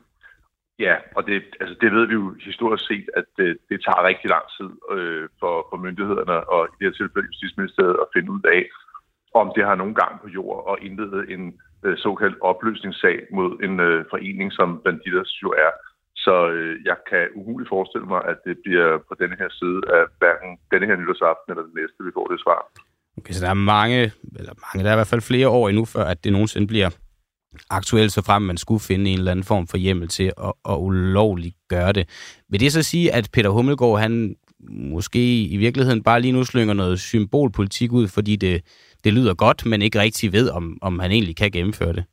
ja, og det, altså, det ved vi jo historisk set, at det, det tager rigtig lang tid øh, for, for myndighederne og i det her tilfælde Justitsministeriet at finde ud af, om det har nogen gang på jord og indlede en øh, såkaldt opløsningssag mod en øh, forening, som Banditas jo er. Så øh, jeg kan umuligt forestille mig, at det bliver på denne her side af hverken denne her nytårsaften eller den næste, vi får det svar. Okay, så der er mange, eller mange, der er i hvert fald flere år endnu, før at det nogensinde bliver aktuelt, så frem man skulle finde en eller anden form for hjemmel til at, at ulovligt gøre det. Vil det så sige, at Peter Hummelgaard, han måske i virkeligheden bare lige nu slynger noget symbolpolitik ud, fordi det, det lyder godt, men ikke rigtig ved, om, om han egentlig kan gennemføre det?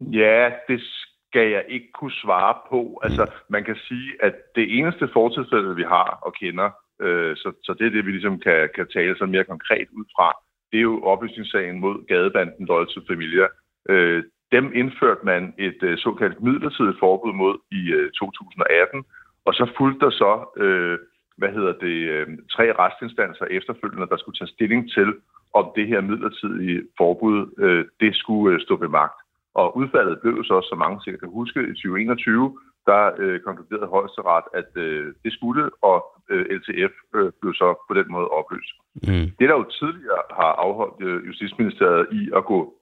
Ja, det skal jeg ikke kunne svare på. Altså, mm. man kan sige, at det eneste fortilfælde, vi har og kender, øh, så, så det er det, vi ligesom kan, kan tale sådan mere konkret ud fra, det er jo oplysningssagen mod gadebanden Loyal to Familia. Øh, dem indførte man et øh, såkaldt midlertidigt forbud mod i øh, 2018, og så fulgte der så, øh, hvad hedder det, øh, tre restinstanser efterfølgende, der skulle tage stilling til, om det her midlertidige forbud, øh, det skulle øh, stå ved magt. Og udfaldet blev så, som mange sikkert kan huske, i 2021, der øh, konkluderede højesteret, at øh, det skulle, og øh, LTF øh, blev så på den måde opløst. Mm. Det, der jo tidligere har afholdt øh, Justitsministeriet i at gå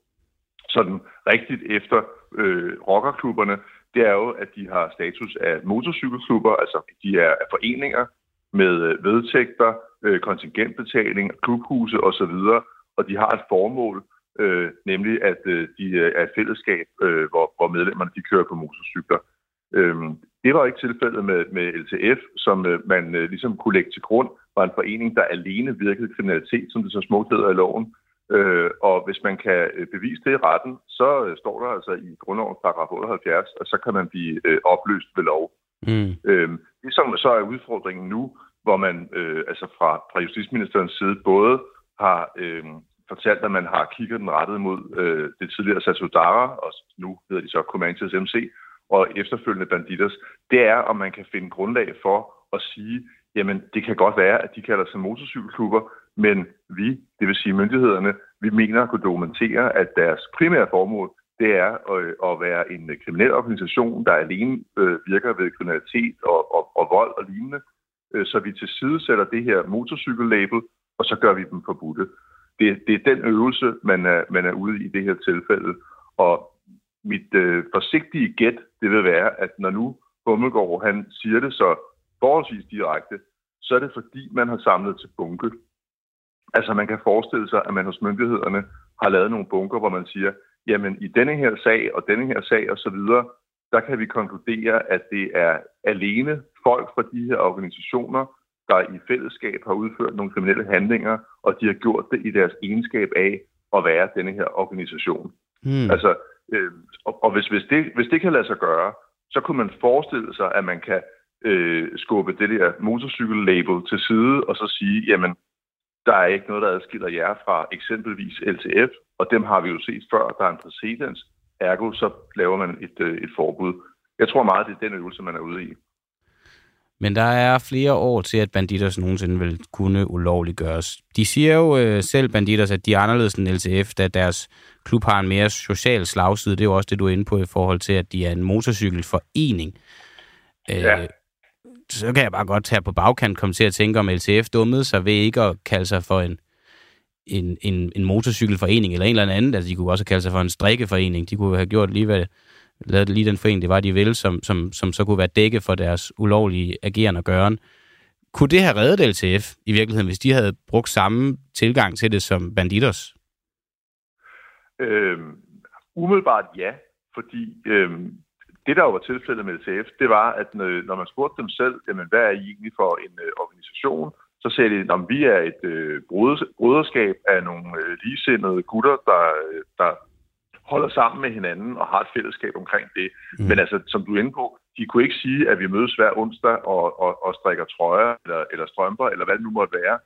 sådan rigtigt efter øh, rockerklubberne, det er jo, at de har status af motorcykelklubber, altså de er foreninger med øh, vedtægter, øh, kontingentbetaling, klubhuse osv., og de har et formål, øh, nemlig at øh, de øh, er et fællesskab, øh, hvor, hvor medlemmerne de kører på motorcykler. Øhm, det var ikke tilfældet med, med LTF, som øh, man øh, ligesom kunne lægge til grund, var en forening, der alene virkede kriminalitet, som det så smukt hedder i loven. Øh, og hvis man kan øh, bevise det i retten, så øh, står der altså i grundlovens paragraf 78, og så kan man blive øh, opløst ved lov. Mm. Øh, det som så er udfordringen nu, hvor man øh, altså fra, fra justitsministerens side både har øh, fortalt, at man har kigget den rettet mod øh, det tidligere Satsudara, og nu hedder de så Comanches MC, og efterfølgende Banditas, det er, om man kan finde grundlag for at sige, jamen det kan godt være, at de kalder sig motorcykelklubber, men vi, det vil sige myndighederne, vi mener at kunne dokumentere, at deres primære formål, det er at, at være en kriminel organisation, der alene øh, virker ved kriminalitet og, og, og vold og lignende. Øh, så vi til side sætter det her motorcykellabel, og så gør vi dem forbudte. Det, det er den øvelse, man er, man er ude i det her tilfælde. Og mit øh, forsigtige gæt, det vil være, at når nu Bummelgaard, han siger det så forholdsvis direkte, så er det fordi, man har samlet til bunke. Altså man kan forestille sig, at man hos myndighederne har lavet nogle bunker, hvor man siger, jamen i denne her sag og denne her sag osv., der kan vi konkludere, at det er alene folk fra de her organisationer, der i fællesskab har udført nogle kriminelle handlinger, og de har gjort det i deres egenskab af at være denne her organisation. Hmm. Altså, øh, og, og hvis, hvis, det, hvis det kan lade sig gøre, så kunne man forestille sig, at man kan øh, skubbe det der motorcykel-label til side, og så sige, jamen, der er ikke noget, der adskiller jer fra eksempelvis LTF, og dem har vi jo set før, der er en præcedens. Ergo, så laver man et, øh, et forbud. Jeg tror meget, det er den øvelse, man er ude i. Men der er flere år til, at banditers nogensinde vil kunne ulovliggøres. De siger jo øh, selv, banditers, at de er anderledes end LTF, da deres klub har en mere social slagside. Det er jo også det, du er inde på i forhold til, at de er en motorcykelforening. Øh, ja så kan jeg bare godt her på bagkant komme til at tænke, om LTF dummede sig ved ikke at kalde sig for en, en, en, en motorcykelforening eller en eller anden. Altså, de kunne også kalde sig for en strikkeforening. De kunne have gjort lige, hvad, lavet lige den forening, det var, de ville, som, som, som så kunne være dække for deres ulovlige agerende og gøren. Kunne det have reddet LTF i virkeligheden, hvis de havde brugt samme tilgang til det som Banditos? Øhm, umiddelbart ja, fordi øhm, det, der jo var tilfældet med LTF, det var, at når man spurgte dem selv, jamen, hvad er I egentlig for en øh, organisation, så sagde de, at vi er et øh, broderskab af nogle øh, ligesindede gutter, der, øh, der holder sammen med hinanden og har et fællesskab omkring det. Mm. Men altså, som du er inde på, de kunne ikke sige, at vi mødes hver onsdag og, og, og strikker trøjer eller, eller strømper, eller hvad det nu måtte være.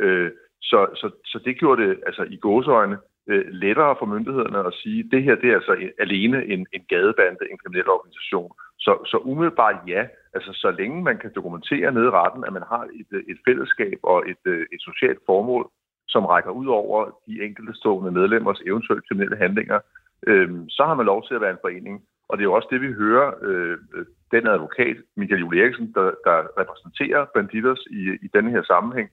Øh, så, så, så det gjorde det altså i gåseøjne øh, lettere for myndighederne at sige, at det her det er altså alene en, en gadebande, en kriminel organisation. Så, så umiddelbart ja, altså så længe man kan dokumentere nede i retten, at man har et, øh, et fællesskab og et, øh, et socialt formål, som rækker ud over de enkelte stående medlemmers eventuelle kriminelle handlinger, øh, så har man lov til at være en forening. Og det er jo også det, vi hører øh, øh den advokat, Michael Julie Eriksen, der, der repræsenterer Banditos i, i denne her sammenhæng,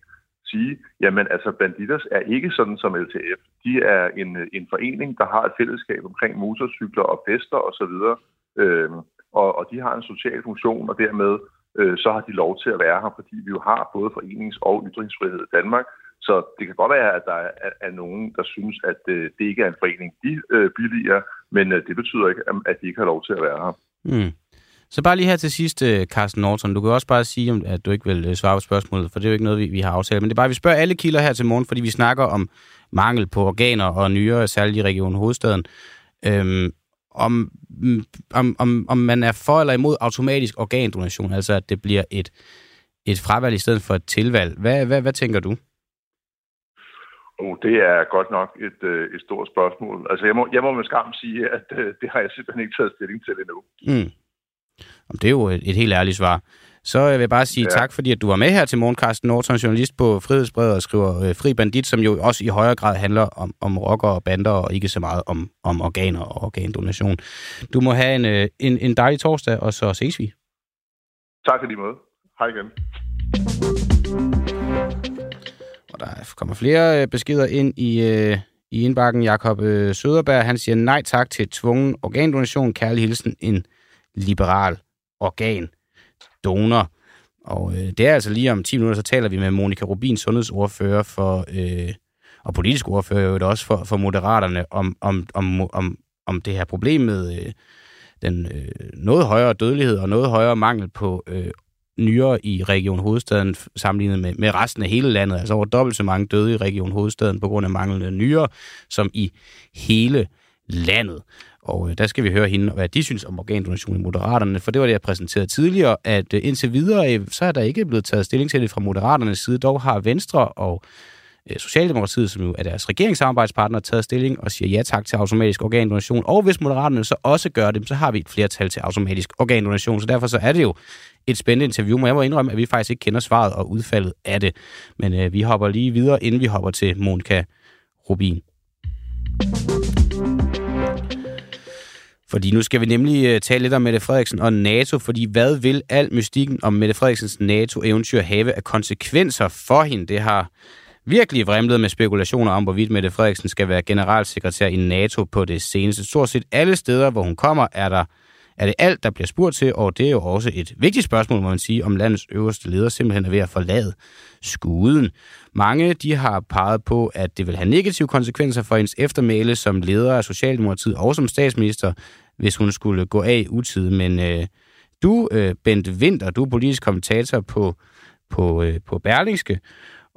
sige, jamen altså Banditers er ikke sådan som LTF. De er en, en forening, der har et fællesskab omkring motorcykler og fester osv., øh, og, og de har en social funktion, og dermed øh, så har de lov til at være her, fordi vi jo har både forenings- og ytringsfrihed i Danmark, så det kan godt være, at der er, er nogen, der synes, at øh, det ikke er en forening, de øh, billiger, men øh, det betyder ikke, at de ikke har lov til at være her. Mm. Så bare lige her til sidst, øh, Carsten Norton. Du kan også bare sige, at du ikke vil øh, svare på spørgsmålet, for det er jo ikke noget, vi, vi har aftalt. Men det er bare, at vi spørger alle kilder her til morgen, fordi vi snakker om mangel på organer og nyere, særligt i Region Hovedstaden. Øhm, om, mm, om, om, om man er for eller imod automatisk organdonation, altså at det bliver et, et fravalg i stedet for et tilvalg. Hvad, hvad, hvad tænker du? Oh, det er godt nok et, øh, et stort spørgsmål. Altså, jeg må, jeg må med skam sige, at det har jeg simpelthen ikke taget stilling til endnu. Mm. Det er jo et, et helt ærligt svar. Så jeg vil bare sige ja. tak, fordi at du var med her til morgen, Carsten Norton, journalist på Frihedsbrevet og skriver øh, Fri Bandit, som jo også i højere grad handler om, om rocker og bander, og ikke så meget om, om organer og organdonation. Du må have en, øh, en, en dejlig torsdag, og så ses vi. Tak for lige måde. Hej igen. Og der kommer flere øh, beskeder ind i, øh, i indbakken. Jakob øh, Søderberg, han siger nej tak til tvungen organdonation. Kærlig hilsen, en liberal organ, donor. Og øh, det er altså lige om 10 minutter, så taler vi med Monika Rubin, sundhedsordfører for, øh, og politisk ordfører jo også for, for Moderaterne, om, om, om, om, om det her problem med øh, den øh, noget højere dødelighed og noget højere mangel på øh, nyere i Region Hovedstaden sammenlignet med, med resten af hele landet. Altså over dobbelt så mange døde i Region Hovedstaden på grund af manglende nyere, som i hele landet. Og øh, der skal vi høre hende, hvad de synes om organdonation i Moderaterne, for det var det, jeg præsenterede tidligere, at øh, indtil videre, øh, så er der ikke blevet taget stilling til det fra Moderaternes side. Dog har Venstre og øh, Socialdemokratiet, som jo er deres regeringssamarbejdspartner, taget stilling og siger ja tak til automatisk organdonation. Og hvis Moderaterne så også gør det, så har vi et flertal til automatisk organdonation. Så derfor så er det jo et spændende interview, men jeg må indrømme, at vi faktisk ikke kender svaret og udfaldet af det. Men øh, vi hopper lige videre, inden vi hopper til Monika Rubin. Fordi nu skal vi nemlig øh, tale lidt om Mette Frederiksen og NATO, fordi hvad vil al mystikken om Mette Frederiksens NATO-eventyr have af konsekvenser for hende? Det har virkelig vrimlet med spekulationer om, hvorvidt Mette Frederiksen skal være generalsekretær i NATO på det seneste. Stort set alle steder, hvor hun kommer, er der er det alt, der bliver spurgt til, og det er jo også et vigtigt spørgsmål, må man sige, om landets øverste leder simpelthen er ved at forlade skuden. Mange de har peget på, at det vil have negative konsekvenser for hendes eftermæle som leder af Socialdemokratiet og som statsminister, hvis hun skulle gå af i utid. Men øh, du, øh, Bent Winter, du er politisk kommentator på, på, øh, på Berlingske,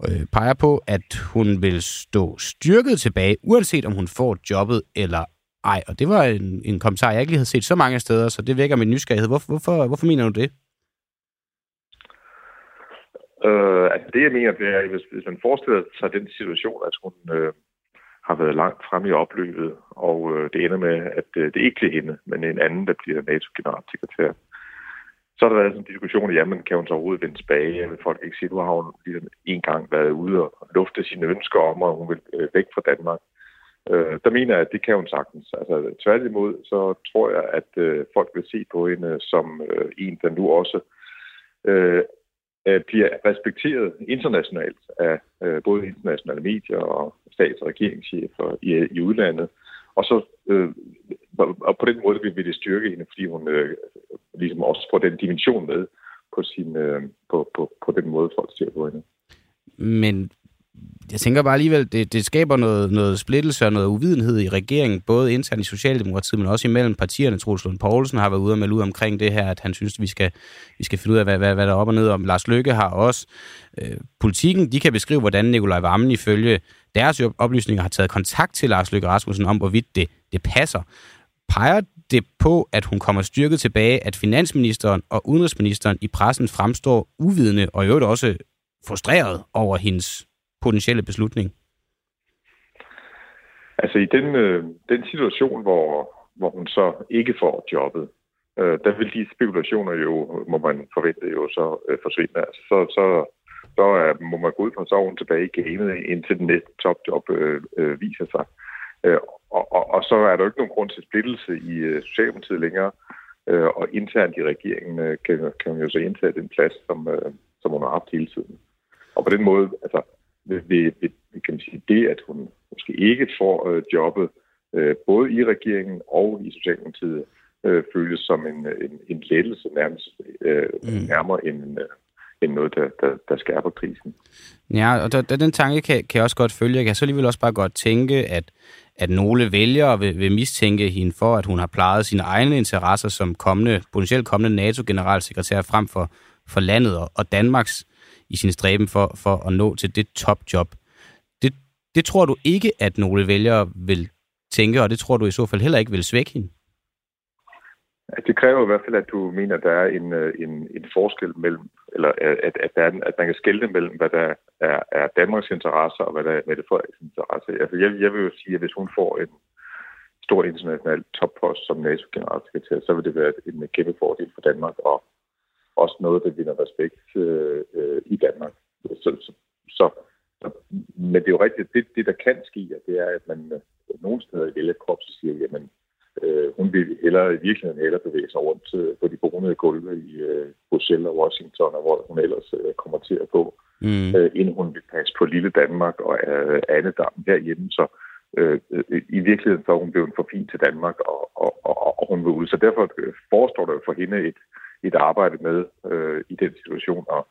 øh, peger på, at hun vil stå styrket tilbage, uanset om hun får jobbet eller ej. Og det var en, en kommentar, jeg ikke lige havde set så mange steder, så det vækker min nysgerrighed. Hvorfor, hvorfor, hvorfor mener du det? Øh, altså det, jeg mener, det er, hvis, hvis man forestiller sig den situation, at hun øh, har været langt frem i opløbet, og øh, det ender med, at øh, det ikke bliver hende, men en anden, der bliver NATO-generalsekretær. Så har der været sådan en diskussion, jamen kan hun så overhovedet vende tilbage? Vil folk ikke sige, nu har hun lige en gang været ude og lufte sine ønsker om, at hun vil øh, væk fra Danmark. Øh, der mener jeg, at det kan hun sagtens. Altså tværtimod, så tror jeg, at øh, folk vil se på hende som øh, en, der nu også øh, øh, bliver respekteret internationalt af øh, både internationale medier og stats- og regeringschefer i, i udlandet. Og så øh, og på den måde vil det styrke hende, fordi hun øh, ligesom også får den dimension med på, sin, øh, på, på, på den måde, folk ser på hende. Men jeg tænker bare alligevel, det, det skaber noget, noget splittelse og noget uvidenhed i regeringen, både internt i Socialdemokratiet, men også imellem partierne. Troels Lund Poulsen har været ude og melde ud omkring det her, at han synes, at vi skal, vi skal finde ud af, hvad, hvad, hvad der er op og ned om. Lars Løkke har også øh, politikken. De kan beskrive, hvordan Nikolaj Vammen ifølge deres oplysninger har taget kontakt til Lars Løkke Rasmussen om, hvorvidt det, det passer. Peger det på, at hun kommer styrket tilbage, at finansministeren og udenrigsministeren i pressen fremstår uvidende og i øvrigt også frustreret over hendes potentielle beslutning? Altså i den, øh, den situation, hvor, hvor hun så ikke får jobbet, øh, der vil de spekulationer jo, må man forvente jo så øh, forsvinde. Altså, så, så, så er, må man gå ud fra soven tilbage i gamet, indtil den næste topjob øh, øh, viser sig. Øh, og, og, og så er der jo ikke nogen grund til splittelse i øh, Socialdemokratiet længere, øh, og internt i regeringen øh, kan, kan man jo så indtage den plads, som, øh, som hun har haft hele tiden. Og på den måde, altså, ved, ved, kan man sige, det, at hun måske ikke får øh, jobbet, øh, både i regeringen og i Socialdemokratiet, øh, føles som en, en, en lettelse nærmest øh, mm. nærmere end, øh, end noget, der, der, der skærper krisen. Ja, og der, der, den tanke kan, kan jeg også godt følge. Jeg kan så alligevel også bare godt tænke, at, at nogle vælgere vil, vil mistænke hende for, at hun har plejet sine egne interesser som kommende, potentielt kommende NATO-generalsekretær frem for, for landet og, og Danmarks i sin stræben for, for at nå til det topjob. Det, det tror du ikke, at nogle vælgere vil tænke, og det tror du i så fald heller ikke vil svække hende? Det kræver i hvert fald, at du mener, at der er en, øh, en, en forskel mellem, eller at, at, der er, at man kan skælde mellem, hvad der er, er Danmarks interesser og hvad der er Mette Frederiksens interesser. Altså, jeg, jeg vil jo sige, at hvis hun får en stor international toppost som NATO-generalsekretær, så vil det være en kæmpe fordel for Danmark, og også noget, der vinder respekt øh, øh, i Danmark. Så, så, så, men det er jo rigtigt, det, det der kan ske, det er, at man øh, nogle steder i vælgerkorpset siger, jamen, Øh, hun vil hellere i virkeligheden hellere bevæge sig rundt øh, på de bonede gulve i øh, Bruxelles og Washington, og hvor hun ellers øh, kommer til at gå, mm. øh, inden hun vil passe på lille Danmark og øh, andedammen herhjemme. Så øh, i virkeligheden så er hun blevet for fin til Danmark, og, og, og, og hun vil ud. Så derfor øh, forestår der for hende et, et arbejde med øh, i den situation, og,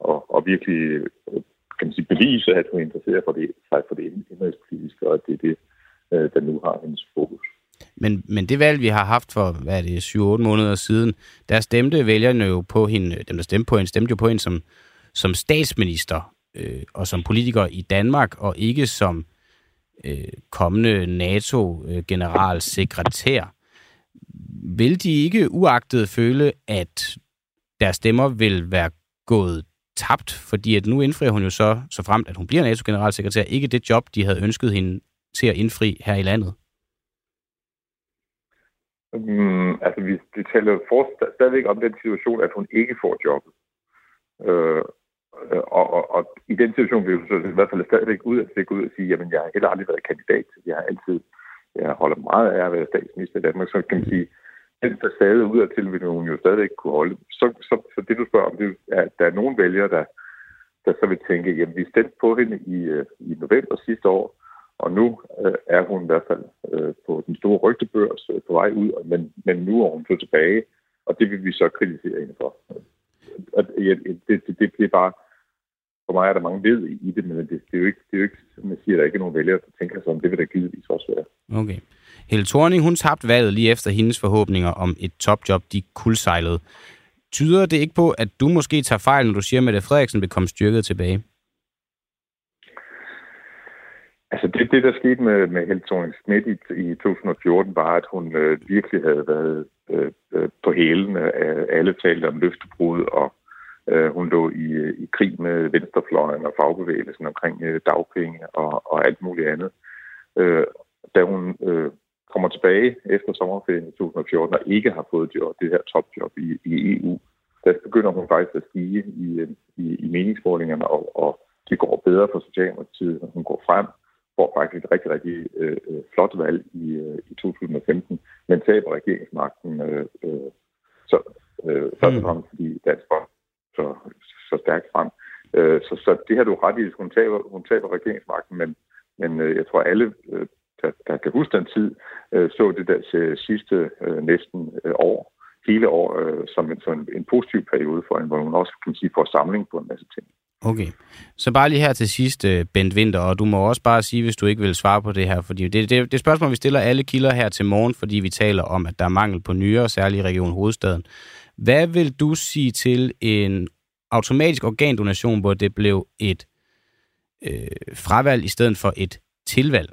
og, og virkelig øh, kan man sige, bevise, at hun interesserer for det, sig for det indrigspolitiske, og at det er det, øh, der nu har hendes fokus. Men, men det valg, vi har haft for, hvad er det, 7-8 måneder siden, der stemte vælgerne jo på hende, øh, dem der stemte på hende, stemte jo på hende som, som statsminister øh, og som politiker i Danmark, og ikke som øh, kommende NATO-generalsekretær. Øh, vil de ikke uagtet føle, at deres stemmer vil være gået tabt, fordi at nu indfrier hun jo så, så fremt at hun bliver NATO-generalsekretær, ikke det job, de havde ønsket hende til at indfri her i landet? Mm, altså, vi, vi taler for, stadigvæk om den situation, at hun ikke får jobbet. Øh, og, og, og, i den situation vil vi så i hvert fald stadigvæk ud at ud og sige, jamen, jeg har heller aldrig været kandidat. Jeg har altid, jeg holder meget af at være statsminister i Danmark, så kan man sige, den facade ud til vil hun jo stadigvæk kunne holde. Så, så, så det, du spørger om, det er, at der er nogle vælgere, der, der så vil tænke, jamen, vi stemte på hende i, øh, i november sidste år, og nu øh, er hun i hvert fald øh, på den store rygtebørs øh, på vej ud, men, men nu er hun så tilbage, og det vil vi så kritisere hende for. Og det, det, det bliver bare, for mig er der mange ved i det, men det, det er jo ikke, det er jo ikke som jeg siger, der er ikke nogen vælgere, der tænker sig om, det vil der givetvis også være. Okay. Helle Thorning, hun tabte valget lige efter hendes forhåbninger om et topjob, de kuldsejlede. Tyder det ikke på, at du måske tager fejl, når du siger, at Frederiksen vil komme styrket tilbage? Altså det, det der skete med, med Helle thorning Schmidt i, i 2014, var, at hun øh, virkelig havde været øh, øh på hælen. af Alle talte om løftebrud, og øh, hun lå i, i krig med venstrefløjen og fagbevægelsen omkring øh, dagpenge og, og alt muligt andet. Øh, da hun øh, kommer tilbage efter sommerferien i 2014 og ikke har fået job, det her topjob i, i EU, der begynder hun faktisk at stige i, i, i meningsmålingerne, og, og det går bedre for Socialdemokratiet, når hun går frem får faktisk et rigtig, rigtig øh, øh, flot valg i, øh, i 2015, men taber regeringsmagten øh, øh, så, øh, først og mm. fremmest fordi Dansk Bank så, så stærkt frem. Øh, så, så det har du ret i, hun taber, hun taber regeringsmagten, men, men øh, jeg tror alle, øh, der, der kan huske den tid, øh, så det der øh, sidste øh, næsten øh, år, hele år, øh, som, en, som en, positiv periode for hende, hvor hun også kan sige, får samling på en masse ting. Okay. Så bare lige her til sidst, øh, Bent Winter, og du må også bare sige, hvis du ikke vil svare på det her, fordi det, det, det spørgsmål, vi stiller alle kilder her til morgen, fordi vi taler om, at der er mangel på nyere, særligt i Region Hovedstaden. Hvad vil du sige til en automatisk organdonation, hvor det blev et øh, fravalg i stedet for et tilvalg?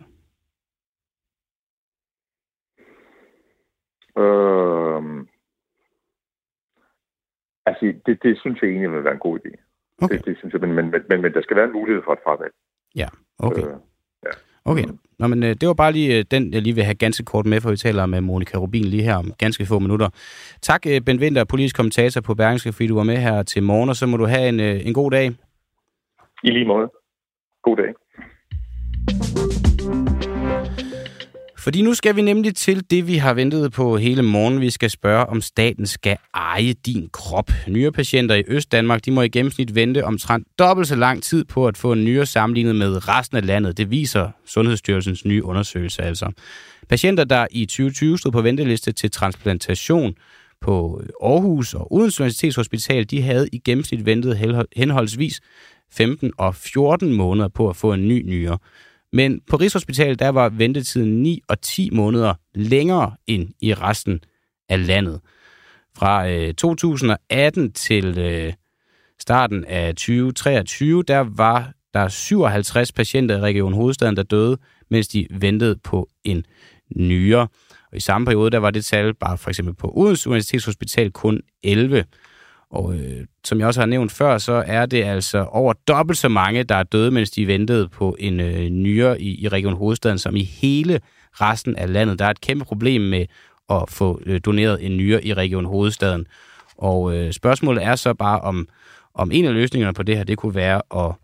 Øh, altså, det, det synes jeg egentlig vil være en god idé. Okay. Det, det synes jeg, men, men, men, men der skal være en mulighed for et fravalg. Ja, okay. Øh. Okay, Nå, men øh, det var bare lige øh, den, jeg lige vil have ganske kort med, for vi taler med Monika Rubin lige her om ganske få minutter. Tak, øh, Ben Winter, politisk kommentator på Berlingske, fordi du var med her til morgen, og så må du have en, øh, en god dag. I lige måde. God dag. Fordi nu skal vi nemlig til det, vi har ventet på hele morgen. Vi skal spørge, om staten skal eje din krop. Nyere patienter i Østdanmark, de må i gennemsnit vente omtrent dobbelt så lang tid på at få en nyere sammenlignet med resten af landet. Det viser Sundhedsstyrelsens nye undersøgelse altså. Patienter, der i 2020 stod på venteliste til transplantation på Aarhus og Odense Universitetshospital, de havde i gennemsnit ventet henholdsvis 15 og 14 måneder på at få en ny nyre. Men på Rigshospitalet, der var ventetiden 9 og 10 måneder længere end i resten af landet. Fra øh, 2018 til øh, starten af 2023, der var der 57 patienter i Region Hovedstaden, der døde, mens de ventede på en nyere. Og i samme periode, der var det tal bare for eksempel på Odense Universitetshospital kun 11. Og øh, som jeg også har nævnt før, så er det altså over dobbelt så mange, der er døde, mens de ventede på en øh, nyere i, i Region Hovedstaden, som i hele resten af landet. Der er et kæmpe problem med at få øh, doneret en nyere i Region Hovedstaden. Og øh, spørgsmålet er så bare, om, om en af løsningerne på det her, det kunne være at,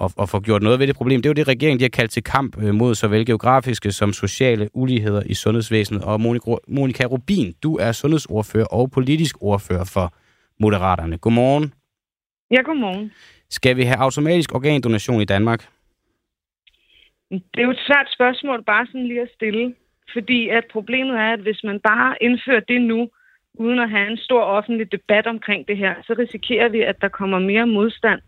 at, at få gjort noget ved det problem. Det er jo det, regeringen de har kaldt til kamp øh, mod såvel geografiske som sociale uligheder i sundhedsvæsenet. Og Monika Rubin, du er sundhedsordfører og politisk ordfører for Moderaterne. Godmorgen. Ja, godmorgen. Skal vi have automatisk organdonation i Danmark? Det er jo et svært spørgsmål bare sådan lige at stille. Fordi at problemet er, at hvis man bare indfører det nu, uden at have en stor offentlig debat omkring det her, så risikerer vi, at der kommer mere modstand.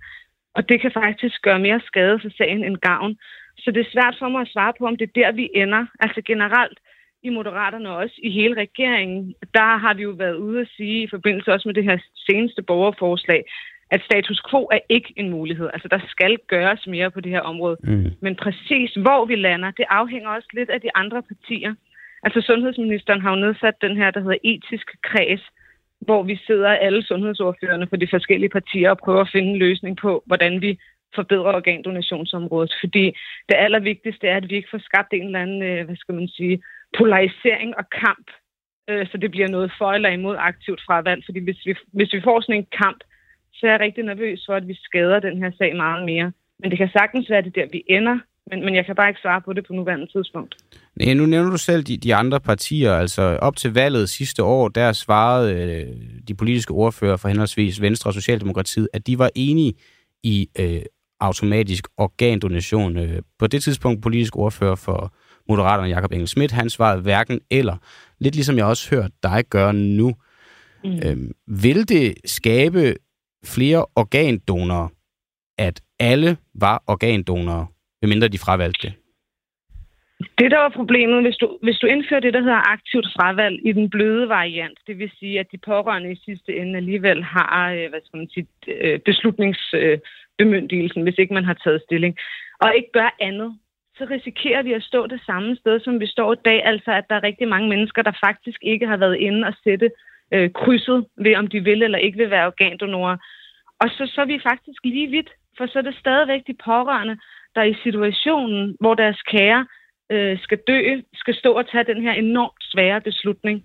Og det kan faktisk gøre mere skade for sagen end gavn. Så det er svært for mig at svare på, om det er der, vi ender. Altså generelt, i Moderaterne og også i hele regeringen, der har vi jo været ude at sige, i forbindelse også med det her seneste borgerforslag, at status quo er ikke en mulighed. Altså, der skal gøres mere på det her område. Mm. Men præcis hvor vi lander, det afhænger også lidt af de andre partier. Altså, sundhedsministeren har jo nedsat den her, der hedder etisk kreds, hvor vi sidder alle sundhedsordførende for de forskellige partier og prøver at finde en løsning på, hvordan vi forbedrer organdonationsområdet. Fordi det allervigtigste er, at vi ikke får skabt en eller anden, øh, hvad skal man sige, polarisering og kamp, øh, så det bliver noget for eller imod aktivt fravalg. Fordi hvis vi, hvis vi får sådan en kamp, så er jeg rigtig nervøs for, at vi skader den her sag meget mere. Men det kan sagtens være, det der, vi ender. Men, men jeg kan bare ikke svare på det på nuværende tidspunkt. Nej, nu nævner du selv de, de andre partier. Altså op til valget sidste år, der svarede øh, de politiske ordfører for henholdsvis Venstre og Socialdemokratiet, at de var enige i øh, automatisk organdonation. Øh, på det tidspunkt politisk ordfører for Moderaterne Jakob Engel Schmidt, han svarede hverken eller. Lidt ligesom jeg også hørt dig gøre nu. Mm. Øhm, vil det skabe flere organdonorer, at alle var organdonorer, medmindre de fravalgte det? Det, der var problemet, hvis du, hvis du indfører det, der hedder aktivt fravalg i den bløde variant, det vil sige, at de pårørende i sidste ende alligevel har øh, hvad skal man sige, øh, beslutningsbemyndigelsen, hvis ikke man har taget stilling, og ikke gør andet, så risikerer vi at stå det samme sted, som vi står i dag. Altså, at der er rigtig mange mennesker, der faktisk ikke har været inde og sætte øh, krydset ved, om de vil eller ikke vil være organdonorer. Og så, så er vi faktisk lige vidt, for så er det stadigvæk de pårørende, der i situationen, hvor deres kære øh, skal dø, skal stå og tage den her enormt svære beslutning.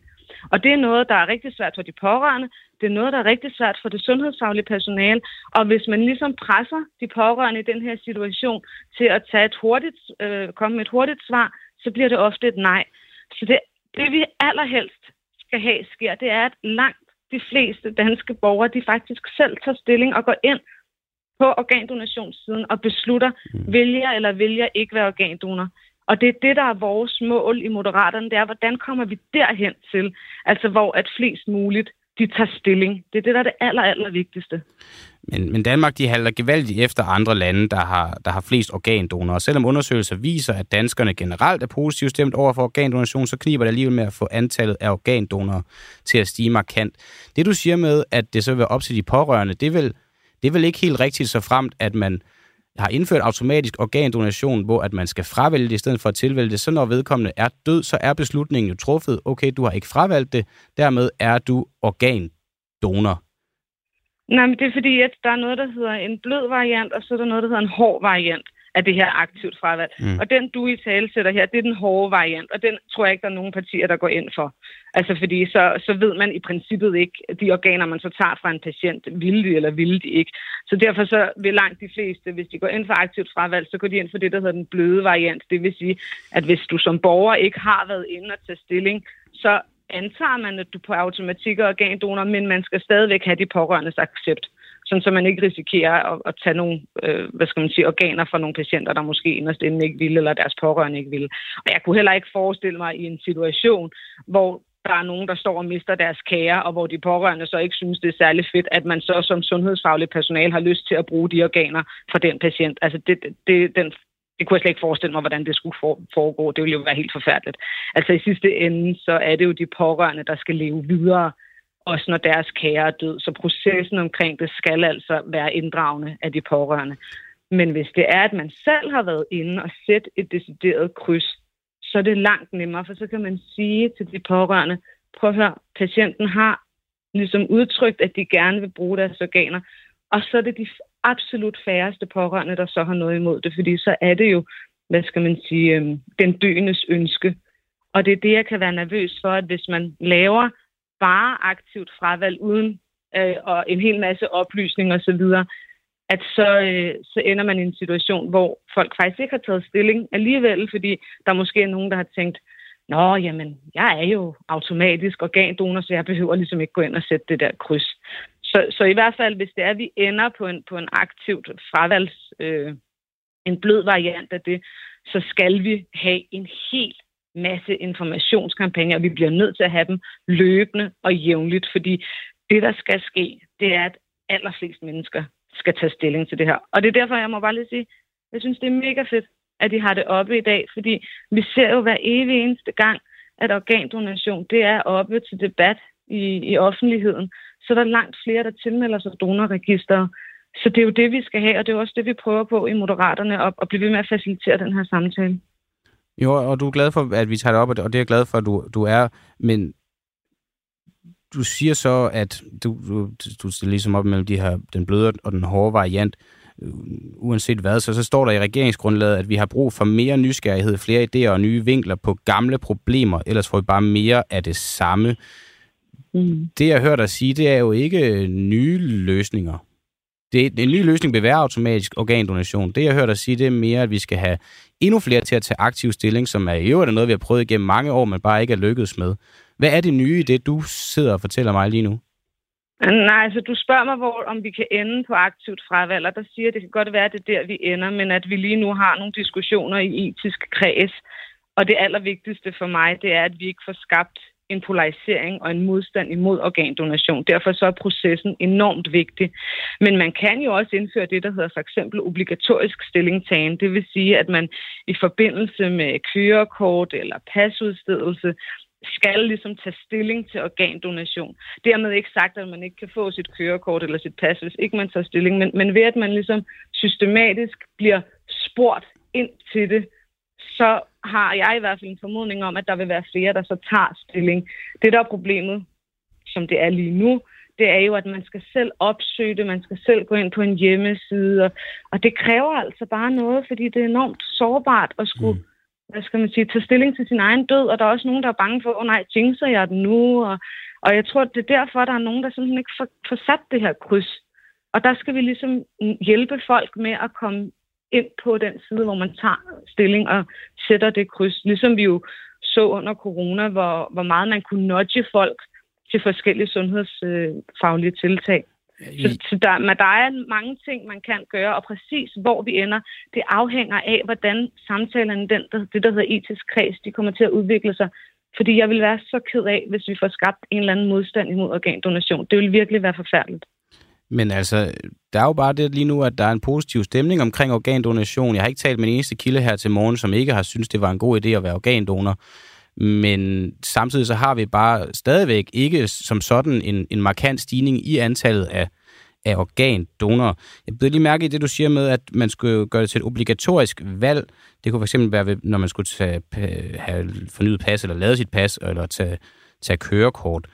Og det er noget, der er rigtig svært for de pårørende. Det er noget, der er rigtig svært for det sundhedsfaglige personale. Og hvis man ligesom presser de pårørende i den her situation til at tage et hurtigt, øh, komme med et hurtigt svar, så bliver det ofte et nej. Så det, det vi allerhelst skal have sker, det er, at langt de fleste danske borgere, de faktisk selv tager stilling og går ind på organdonationssiden og beslutter, mm. vælger eller vælger ikke være organdonor. Og det er det, der er vores mål i Moderaterne, det er, hvordan kommer vi derhen til, altså hvor at flest muligt de tager stilling. Det er det, der er det aller, aller vigtigste. Men, men Danmark, de halter gevaldigt efter andre lande, der har, der har flest organdonorer. Selvom undersøgelser viser, at danskerne generelt er positivt stemt over for organdonation, så kniber det alligevel med at få antallet af organdonorer til at stige markant. Det du siger med, at det så vil være op til de pårørende, det er vel, det er vel ikke helt rigtigt så fremt, at man har indført automatisk organdonation, hvor at man skal fravælge det i stedet for at tilvælge det. Så når vedkommende er død, så er beslutningen jo truffet. Okay, du har ikke fravalgt det, dermed er du organdonor. Nej, men det er fordi, at der er noget, der hedder en blød variant, og så er der noget, der hedder en hård variant af det her aktivt fravalg. Mm. Og den, du i tale sætter her, det er den hårde variant, og den tror jeg ikke, der er nogen partier, der går ind for. Altså fordi så, så ved man i princippet ikke, de organer, man så tager fra en patient, vil de eller vil de ikke. Så derfor så vil langt de fleste, hvis de går ind for aktivt fravalg, så går de ind for det, der hedder den bløde variant. Det vil sige, at hvis du som borger ikke har været inde og tage stilling, så antager man, at du på automatik er organdonor, men man skal stadigvæk have de pårørendes accept sådan så man ikke risikerer at, at tage nogle øh, hvad skal man sige, organer fra nogle patienter, der måske inderst inden ikke vil, eller deres pårørende ikke vil. Og jeg kunne heller ikke forestille mig i en situation, hvor der er nogen, der står og mister deres kære, og hvor de pårørende så ikke synes, det er særlig fedt, at man så som sundhedsfaglig personal har lyst til at bruge de organer fra den patient. Altså det, det, den, det kunne jeg slet ikke forestille mig, hvordan det skulle foregå. Det ville jo være helt forfærdeligt. Altså i sidste ende, så er det jo de pårørende, der skal leve videre også når deres kære er død. Så processen omkring det skal altså være inddragende af de pårørende. Men hvis det er, at man selv har været inde og sætte et decideret kryds, så er det langt nemmere, for så kan man sige til de pårørende, prøv at høre, patienten har ligesom udtrykt, at de gerne vil bruge deres organer, og så er det de absolut færreste pårørende, der så har noget imod det, fordi så er det jo, hvad skal man sige, øhm, den døendes ønske. Og det er det, jeg kan være nervøs for, at hvis man laver bare aktivt fravalg uden øh, og en hel masse oplysning osv., at så, øh, så ender man i en situation, hvor folk faktisk ikke har taget stilling alligevel, fordi der måske er nogen, der har tænkt, Nå, jamen, jeg er jo automatisk organdonor, så jeg behøver ligesom ikke gå ind og sætte det der kryds. Så, så i hvert fald, hvis det er, at vi ender på en, på en aktivt fravalgs, øh, en blød variant af det, så skal vi have en helt masse informationskampagner, og vi bliver nødt til at have dem løbende og jævnligt, fordi det, der skal ske, det er, at allerflest mennesker skal tage stilling til det her. Og det er derfor, jeg må bare lige sige, jeg synes, det er mega fedt, at de har det oppe i dag, fordi vi ser jo hver evig eneste gang, at organdonation, det er oppe til debat i, i offentligheden. Så der er langt flere, der tilmelder sig donorregister. Så det er jo det, vi skal have, og det er også det, vi prøver på i Moderaterne, at, at blive ved med at facilitere den her samtale. Jo, og du er glad for, at vi tager det op, og det er jeg glad for, at du, du er. Men du siger så, at du, du, du stiller ligesom op mellem de her, den bløde og den hårde variant. Uanset hvad, så, så står der i regeringsgrundlaget, at vi har brug for mere nysgerrighed, flere idéer og nye vinkler på gamle problemer, ellers får vi bare mere af det samme. Mm. Det, jeg hører dig sige, det er jo ikke nye løsninger det, en ny løsning vil være automatisk organdonation. Det, jeg hører dig sige, det er mere, at vi skal have endnu flere til at tage aktiv stilling, som er i øvrigt noget, vi har prøvet igennem mange år, men bare ikke er lykkedes med. Hvad er det nye i det, du sidder og fortæller mig lige nu? Nej, altså du spørger mig, hvor, om vi kan ende på aktivt fravalg, og der siger, at det kan godt være, at det er der, vi ender, men at vi lige nu har nogle diskussioner i etisk kreds. Og det allervigtigste for mig, det er, at vi ikke får skabt en polarisering og en modstand imod organdonation. Derfor så er processen enormt vigtig. Men man kan jo også indføre det, der hedder for eksempel obligatorisk stillingtagen. Det vil sige, at man i forbindelse med kørekort eller pasudstedelse skal ligesom tage stilling til organdonation. Dermed ikke sagt, at man ikke kan få sit kørekort eller sit pas, hvis ikke man tager stilling, men, men ved at man ligesom systematisk bliver spurgt ind til det, så har jeg i hvert fald en formodning om, at der vil være flere, der så tager stilling. Det, der er problemet, som det er lige nu, det er jo, at man skal selv opsøge det, man skal selv gå ind på en hjemmeside, og, og det kræver altså bare noget, fordi det er enormt sårbart at skulle, mm. hvad skal man sige, tage stilling til sin egen død, og der er også nogen, der er bange for, åh oh, nej, jinxer jeg den nu, og, og jeg tror, det er derfor, der er nogen, der simpelthen ikke får, får sat det her kryds. Og der skal vi ligesom hjælpe folk med at komme ind på den side, hvor man tager stilling og sætter det kryds. Ligesom vi jo så under corona, hvor, hvor meget man kunne nudge folk til forskellige sundhedsfaglige tiltag. Så, så der, men der er mange ting, man kan gøre, og præcis hvor vi ender, det afhænger af, hvordan samtalerne, den, det der hedder etisk kreds, de kommer til at udvikle sig. Fordi jeg vil være så ked af, hvis vi får skabt en eller anden modstand imod organdonation. Det vil virkelig være forfærdeligt. Men altså, der er jo bare det lige nu, at der er en positiv stemning omkring organdonation. Jeg har ikke talt med en eneste kilde her til morgen, som ikke har synes det var en god idé at være organdonor. Men samtidig så har vi bare stadigvæk ikke som sådan en, en markant stigning i antallet af, af organdonorer. Jeg blev lige mærke i det, du siger med, at man skulle gøre det til et obligatorisk valg. Det kunne fx være, når man skulle tage, have fornyet pas, eller lavet sit pas, eller tage, tage kørekort.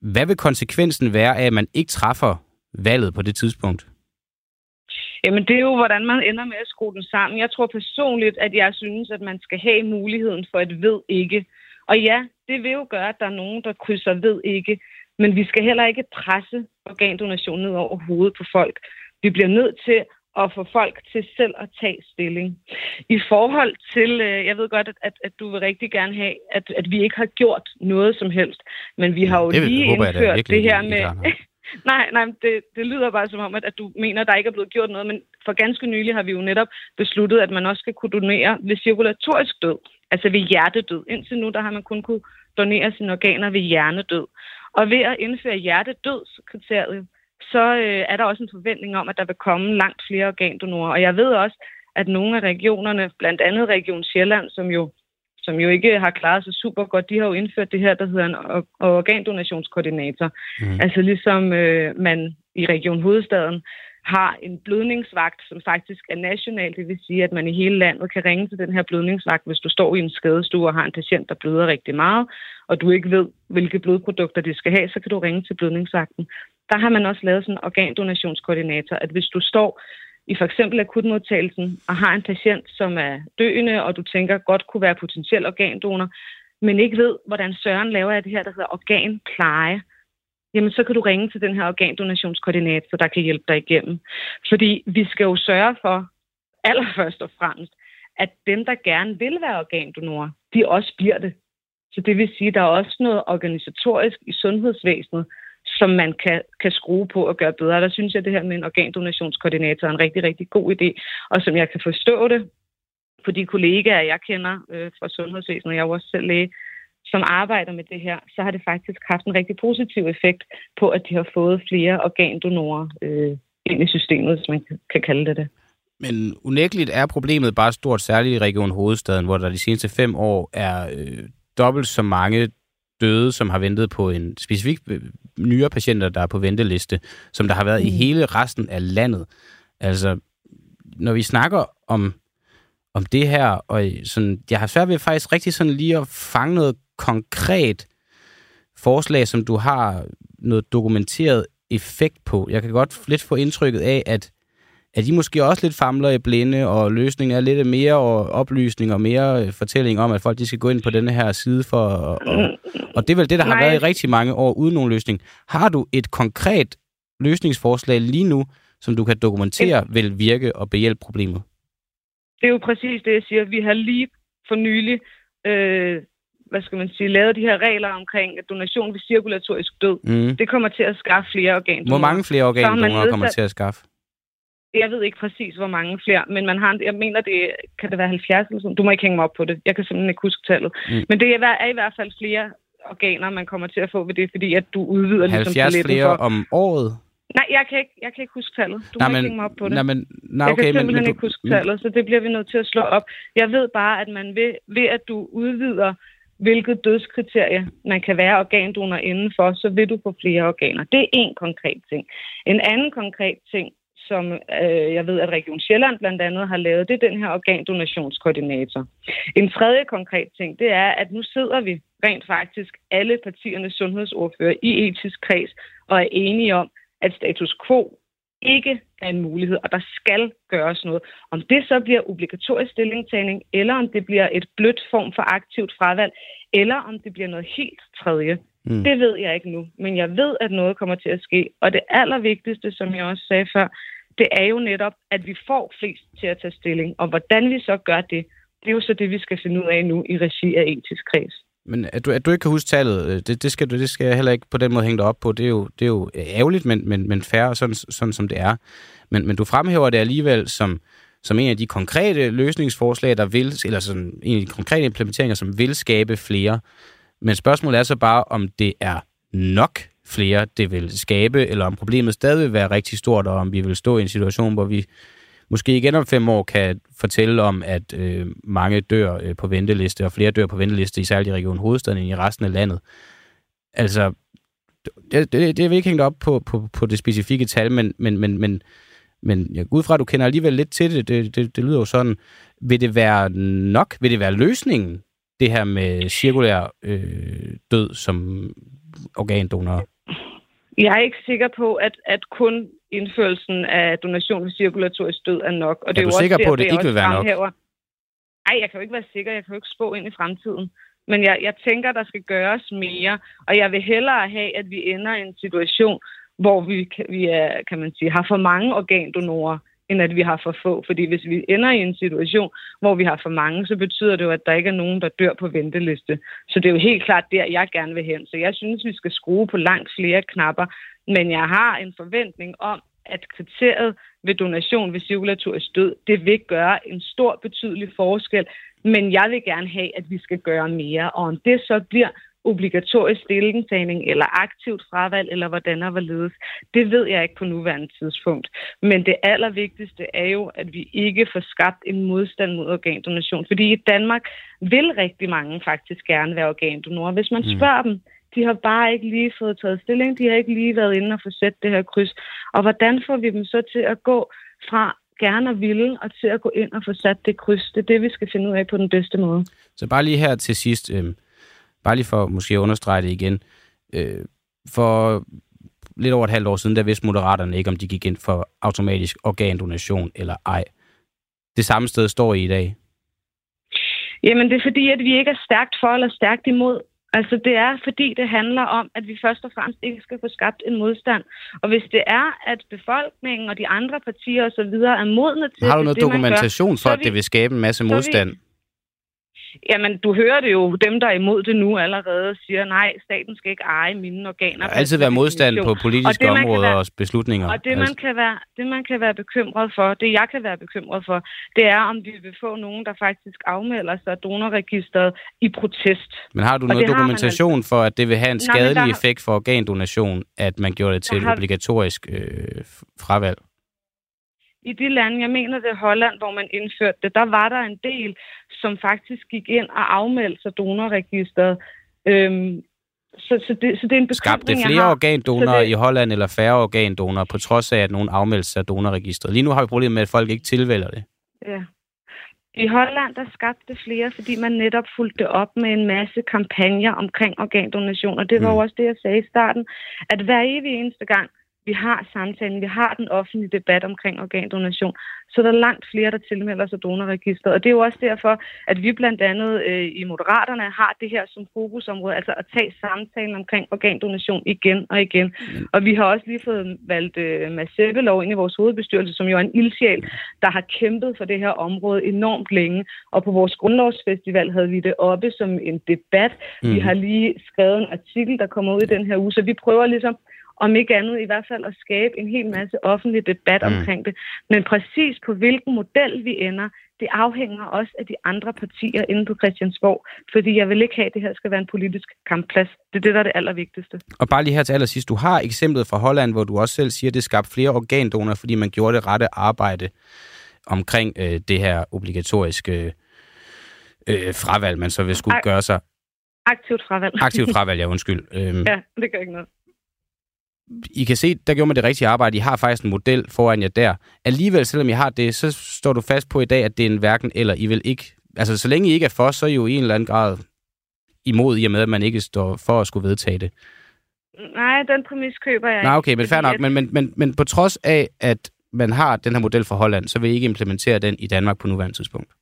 Hvad vil konsekvensen være af, at man ikke træffer valget på det tidspunkt? Jamen, det er jo, hvordan man ender med at skrue den sammen. Jeg tror personligt, at jeg synes, at man skal have muligheden for et ved ikke. Og ja, det vil jo gøre, at der er nogen, der krydser ved ikke. Men vi skal heller ikke presse organdonation ned over hovedet på folk. Vi bliver nødt til at få folk til selv at tage stilling. I forhold til, øh, jeg ved godt, at, at, du vil rigtig gerne have, at, at vi ikke har gjort noget som helst, men vi har jo det lige håber indført det her med nej, nej, det, det lyder bare som om, at, at du mener, at der ikke er blevet gjort noget, men for ganske nylig har vi jo netop besluttet, at man også skal kunne donere ved cirkulatorisk død, altså ved hjertedød. Indtil nu, der har man kun kunne donere sine organer ved hjernedød. Og ved at indføre hjertedødskriteriet, så øh, er der også en forventning om, at der vil komme langt flere organdonorer. Og jeg ved også, at nogle af regionerne, blandt andet Region Sjælland, som jo, som jo ikke har klaret sig super godt, de har jo indført det her, der hedder en organdonationskoordinator. Mm. Altså ligesom øh, man i Region Hovedstaden har en blødningsvagt, som faktisk er national. Det vil sige, at man i hele landet kan ringe til den her blødningsvagt, hvis du står i en skadestue og har en patient, der bløder rigtig meget, og du ikke ved, hvilke blodprodukter de skal have, så kan du ringe til blødningsvagten. Der har man også lavet sådan en organdonationskoordinator, at hvis du står i for eksempel akutmodtagelsen og har en patient, som er døende, og du tænker godt kunne være potentiel organdonor, men ikke ved, hvordan søren laver jeg det her, der hedder organpleje, jamen så kan du ringe til den her organdonationskoordinator, der kan hjælpe dig igennem. Fordi vi skal jo sørge for, allerførst og fremmest, at dem, der gerne vil være organdonorer, de også bliver det. Så det vil sige, at der er også noget organisatorisk i sundhedsvæsenet, som man kan, kan skrue på og gøre bedre. Der synes jeg, at det her med en organdonationskoordinator er en rigtig, rigtig god idé. Og som jeg kan forstå det på de kollegaer, jeg kender øh, fra sundhedsvæsenet, jeg er jo også selv læge, som arbejder med det her, så har det faktisk haft en rigtig positiv effekt på, at de har fået flere organdonorer øh, ind i systemet, hvis man kan kalde det det. Men unægteligt er problemet bare stort, særligt i Region Hovedstaden, hvor der de seneste fem år er øh, dobbelt så mange døde, som har ventet på en specifik øh, nyere patienter, der er på venteliste, som der har været mm. i hele resten af landet. Altså, når vi snakker om, om det her, og sådan, jeg har svært ved faktisk rigtig sådan lige at fange noget konkret forslag, som du har noget dokumenteret effekt på. Jeg kan godt lidt få indtrykket af, at, at I måske også lidt famler i blinde, og løsningen er lidt mere oplysning og mere fortælling om, at folk de skal gå ind på denne her side for... Og, og, og det er vel det, der har Nej. været i rigtig mange år uden nogen løsning. Har du et konkret løsningsforslag lige nu, som du kan dokumentere vil virke og behjælpe problemet? Det er jo præcis det, jeg siger. Vi har lige for nylig øh, hvad skal man sige, lavet de her regler omkring donation ved cirkulatorisk død. Mm. Det kommer til at skaffe flere organer. Hvor mange flere organer kommer til at skaffe? Jeg ved ikke præcis, hvor mange flere, men man har, jeg mener, det kan det være 70 eller sådan. Du må ikke hænge mig op på det. Jeg kan simpelthen ikke huske tallet. Mm. Men det er, er i hvert fald flere organer, man kommer til at få ved det, fordi at du udvider 70 ligesom 70 flere for... om året? Nej, jeg kan ikke, jeg kan ikke huske tallet. Du nej, må men, ikke hænge mig op på det. Nej, men, nej, okay, jeg kan simpelthen men, men, ikke huske tallet, så det bliver vi nødt til at slå op. Jeg ved bare, at man ved, ved at du udvider hvilket dødskriterie man kan være organdonor indenfor, så vil du få flere organer. Det er en konkret ting. En anden konkret ting, som øh, jeg ved, at Region Sjælland blandt andet har lavet, det er den her organdonationskoordinator. En tredje konkret ting, det er, at nu sidder vi rent faktisk alle partiernes sundhedsordfører i etisk kreds og er enige om, at status quo ikke er en mulighed, og der skal gøres noget. Om det så bliver obligatorisk stillingtagning, eller om det bliver et blødt form for aktivt fravalg, eller om det bliver noget helt tredje, mm. det ved jeg ikke nu. Men jeg ved, at noget kommer til at ske. Og det allervigtigste, som jeg også sagde før, det er jo netop, at vi får flest til at tage stilling. Og hvordan vi så gør det, det er jo så det, vi skal finde ud af nu i regi af etisk kreds. Men at du, at du ikke kan huske tallet, øh, det, det, skal, det skal jeg heller ikke på den måde hænge dig op på. Det er jo, det er jo øh, ærgerligt, men, men, men færre, sådan, sådan som det er. Men, men du fremhæver det alligevel som, som en af de konkrete løsningsforslag, der vil, eller sådan en af de konkrete implementeringer, som vil skabe flere. Men spørgsmålet er så bare, om det er nok flere, det vil skabe, eller om problemet stadig vil være rigtig stort, og om vi vil stå i en situation, hvor vi måske igen om fem år kan fortælle om, at øh, mange dør øh, på venteliste, og flere dør på venteliste, især i Region Hovedstaden end i resten af landet. Altså, det, det, det er ikke hængt op på, på, på det specifikke tal, men, men, men, men, men ja, ud fra, at du kender alligevel lidt til det, det, det, det lyder jo sådan, vil det være nok? Vil det være løsningen, det her med cirkulær øh, død som organdonor? Jeg er ikke sikker på, at, at kun indførelsen af donation ved cirkulatorisk død er nok. Og det er, er du sikker på, at det ikke vil være nok? Nej, jeg kan jo ikke være sikker. Jeg kan jo ikke spå ind i fremtiden. Men jeg, jeg tænker, der skal gøres mere, og jeg vil hellere have, at vi ender i en situation, hvor vi, vi er, kan man sige, har for mange organdonorer, end at vi har for få. Fordi hvis vi ender i en situation, hvor vi har for mange, så betyder det jo, at der ikke er nogen, der dør på venteliste. Så det er jo helt klart der, jeg gerne vil hen. Så jeg synes, vi skal skrue på langt flere knapper. Men jeg har en forventning om, at kriteriet ved donation ved cirkulatorisk død, det vil gøre en stor betydelig forskel. Men jeg vil gerne have, at vi skal gøre mere. Og om det så bliver obligatorisk stillingtagning eller aktivt fravalg, eller hvordan og hvorledes. Det ved jeg ikke på nuværende tidspunkt. Men det allervigtigste er jo, at vi ikke får skabt en modstand mod organdonation. Fordi i Danmark vil rigtig mange faktisk gerne være organdonorer. Hvis man mm. spørger mm. dem, de har bare ikke lige fået taget stilling. De har ikke lige været inde og få sat det her kryds. Og hvordan får vi dem så til at gå fra gerne og ville, og til at gå ind og få sat det kryds. Det er det, vi skal finde ud af på den bedste måde. Så bare lige her til sidst, øh, bare lige for måske at understrege det igen. Øh, for lidt over et halvt år siden, der vidste Moderaterne ikke, om de gik ind for automatisk organdonation eller ej. Det samme sted står I i dag. Jamen, det er fordi, at vi ikke er stærkt for eller stærkt imod. Altså, det er fordi, det handler om, at vi først og fremmest ikke skal få skabt en modstand. Og hvis det er, at befolkningen og de andre partier osv. er modne til... Har du noget det, dokumentation gør, for, at det vil skabe en masse modstand? Vi, Jamen, du hører det jo, dem, der er imod det nu allerede, siger, nej, staten skal ikke eje mine organer. Der har altid været modstand på politiske og områder være, og beslutninger. Og det man, altså. kan være, det, man kan være bekymret for, det jeg kan være bekymret for, det er, om vi vil få nogen, der faktisk afmelder sig donorregisteret i protest. Men har du noget dokumentation altså. for, at det vil have en skadelig nej, der, effekt for organdonation, at man gjorde det til et obligatorisk øh, fravalg? I de lande, jeg mener det er Holland, hvor man indførte det, der var der en del, som faktisk gik ind og afmeldte sig donorregisteret. Øhm, så, så, det, så det er en Skabte flere organdonorer det... i Holland eller færre organdonorer, på trods af, at nogen afmeldte sig donorregistret? Lige nu har vi problemet med, at folk ikke tilvælger det. Ja. I Holland, der skabte flere, fordi man netop fulgte op med en masse kampagner omkring organdonation. Og det var mm. også det, jeg sagde i starten, at hver evig eneste gang, vi har samtalen, vi har den offentlige debat omkring organdonation, så der er langt flere, der tilmelder sig donorregistret. Og det er jo også derfor, at vi blandt andet øh, i Moderaterne har det her som fokusområde, altså at tage samtalen omkring organdonation igen og igen. Mm. Og vi har også lige fået valgt øh, Mads Seppelov ind i vores hovedbestyrelse, som jo er en ildsjæl, der har kæmpet for det her område enormt længe. Og på vores grundlovsfestival havde vi det oppe som en debat. Mm. Vi har lige skrevet en artikel, der kommer ud i den her uge, så vi prøver ligesom om ikke andet i hvert fald at skabe en hel masse offentlig debat mm. omkring det. Men præcis på hvilken model vi ender, det afhænger også af de andre partier inde på Christiansborg, fordi jeg vil ikke have, at det her skal være en politisk kampplads. Det er det, der er det allervigtigste. Og bare lige her til allersidst, du har eksemplet fra Holland, hvor du også selv siger, at det skabte flere organdonorer, fordi man gjorde det rette arbejde omkring øh, det her obligatoriske øh, fravalg, man så vil skulle Ak- gøre sig. Aktivt fravalg. Aktivt fravalg, ja, undskyld. Øhm, ja, det gør ikke noget. I kan se, der gjorde man det rigtige arbejde. I har faktisk en model foran jer der. Alligevel, selvom I har det, så står du fast på i dag, at det er en hverken eller. I vil ikke... Altså, så længe I ikke er for, så er I jo i en eller anden grad imod, i og med, at man ikke står for at skulle vedtage det. Nej, den præmis køber jeg Nej, okay, men fair nok. Men, men, men, men på trods af, at man har den her model for Holland, så vil I ikke implementere den i Danmark på nuværende tidspunkt?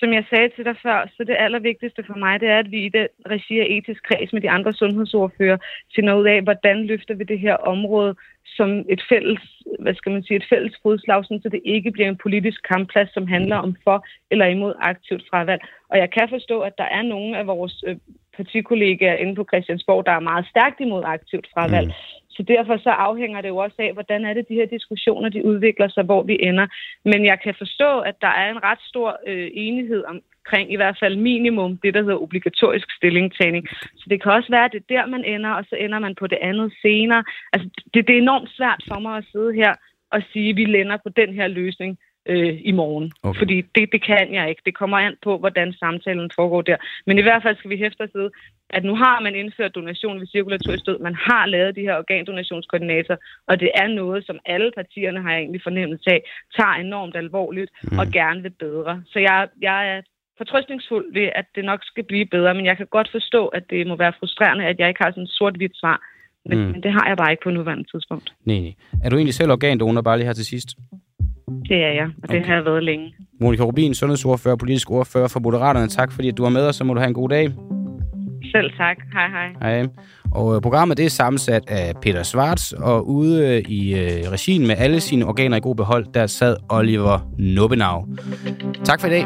Som jeg sagde til dig før, så det allervigtigste for mig, det er, at vi i den regi af etisk kreds med de andre sundhedsordfører finder ud af, hvordan løfter vi det her område som et fælles, hvad skal man sige, et fælles fodslag, så det ikke bliver en politisk kampplads, som handler om for eller imod aktivt fravalg. Og jeg kan forstå, at der er nogle af vores øh, partikollegaer inde på Christiansborg, der er meget stærkt imod aktivt fravalg. Mm. Så derfor så afhænger det jo også af, hvordan er det, de her diskussioner de udvikler sig, hvor vi ender. Men jeg kan forstå, at der er en ret stor øh, enighed omkring i hvert fald minimum det, der hedder obligatorisk stillingtagning. Så det kan også være, at det er der, man ender, og så ender man på det andet senere. Altså, det, det er enormt svært for mig at sidde her og sige, at vi lænder på den her løsning øh, i morgen. Okay. Fordi det, det kan jeg ikke. Det kommer an på, hvordan samtalen foregår der. Men i hvert fald skal vi hæfte os ved, at nu har man indført donation ved cirkulatorisk død. Man har lavet de her organdonationskoordinator, og det er noget, som alle partierne har egentlig fornemmelse af, tager enormt alvorligt mm. og gerne vil bedre. Så jeg, jeg er fortrøstningsfuld ved, at det nok skal blive bedre, men jeg kan godt forstå, at det må være frustrerende, at jeg ikke har sådan et sort-hvidt svar Men, mm. men det har jeg bare ikke på nuværende tidspunkt. Nej, nej. Er du egentlig selv organdonor, bare lige her til sidst? Det er jeg, og det okay. har jeg været længe. Monika Rubin, sundhedsordfører, politisk ordfører for Moderaterne. Tak fordi du var med os, så må du have en god dag. Selv tak. Hej, hej. Hej. Og øh, programmet det er sammensat af Peter Svarts, og ude øh, i øh, regien med alle sine organer i god behold, der sad Oliver Nubbenau. Tak for i dag.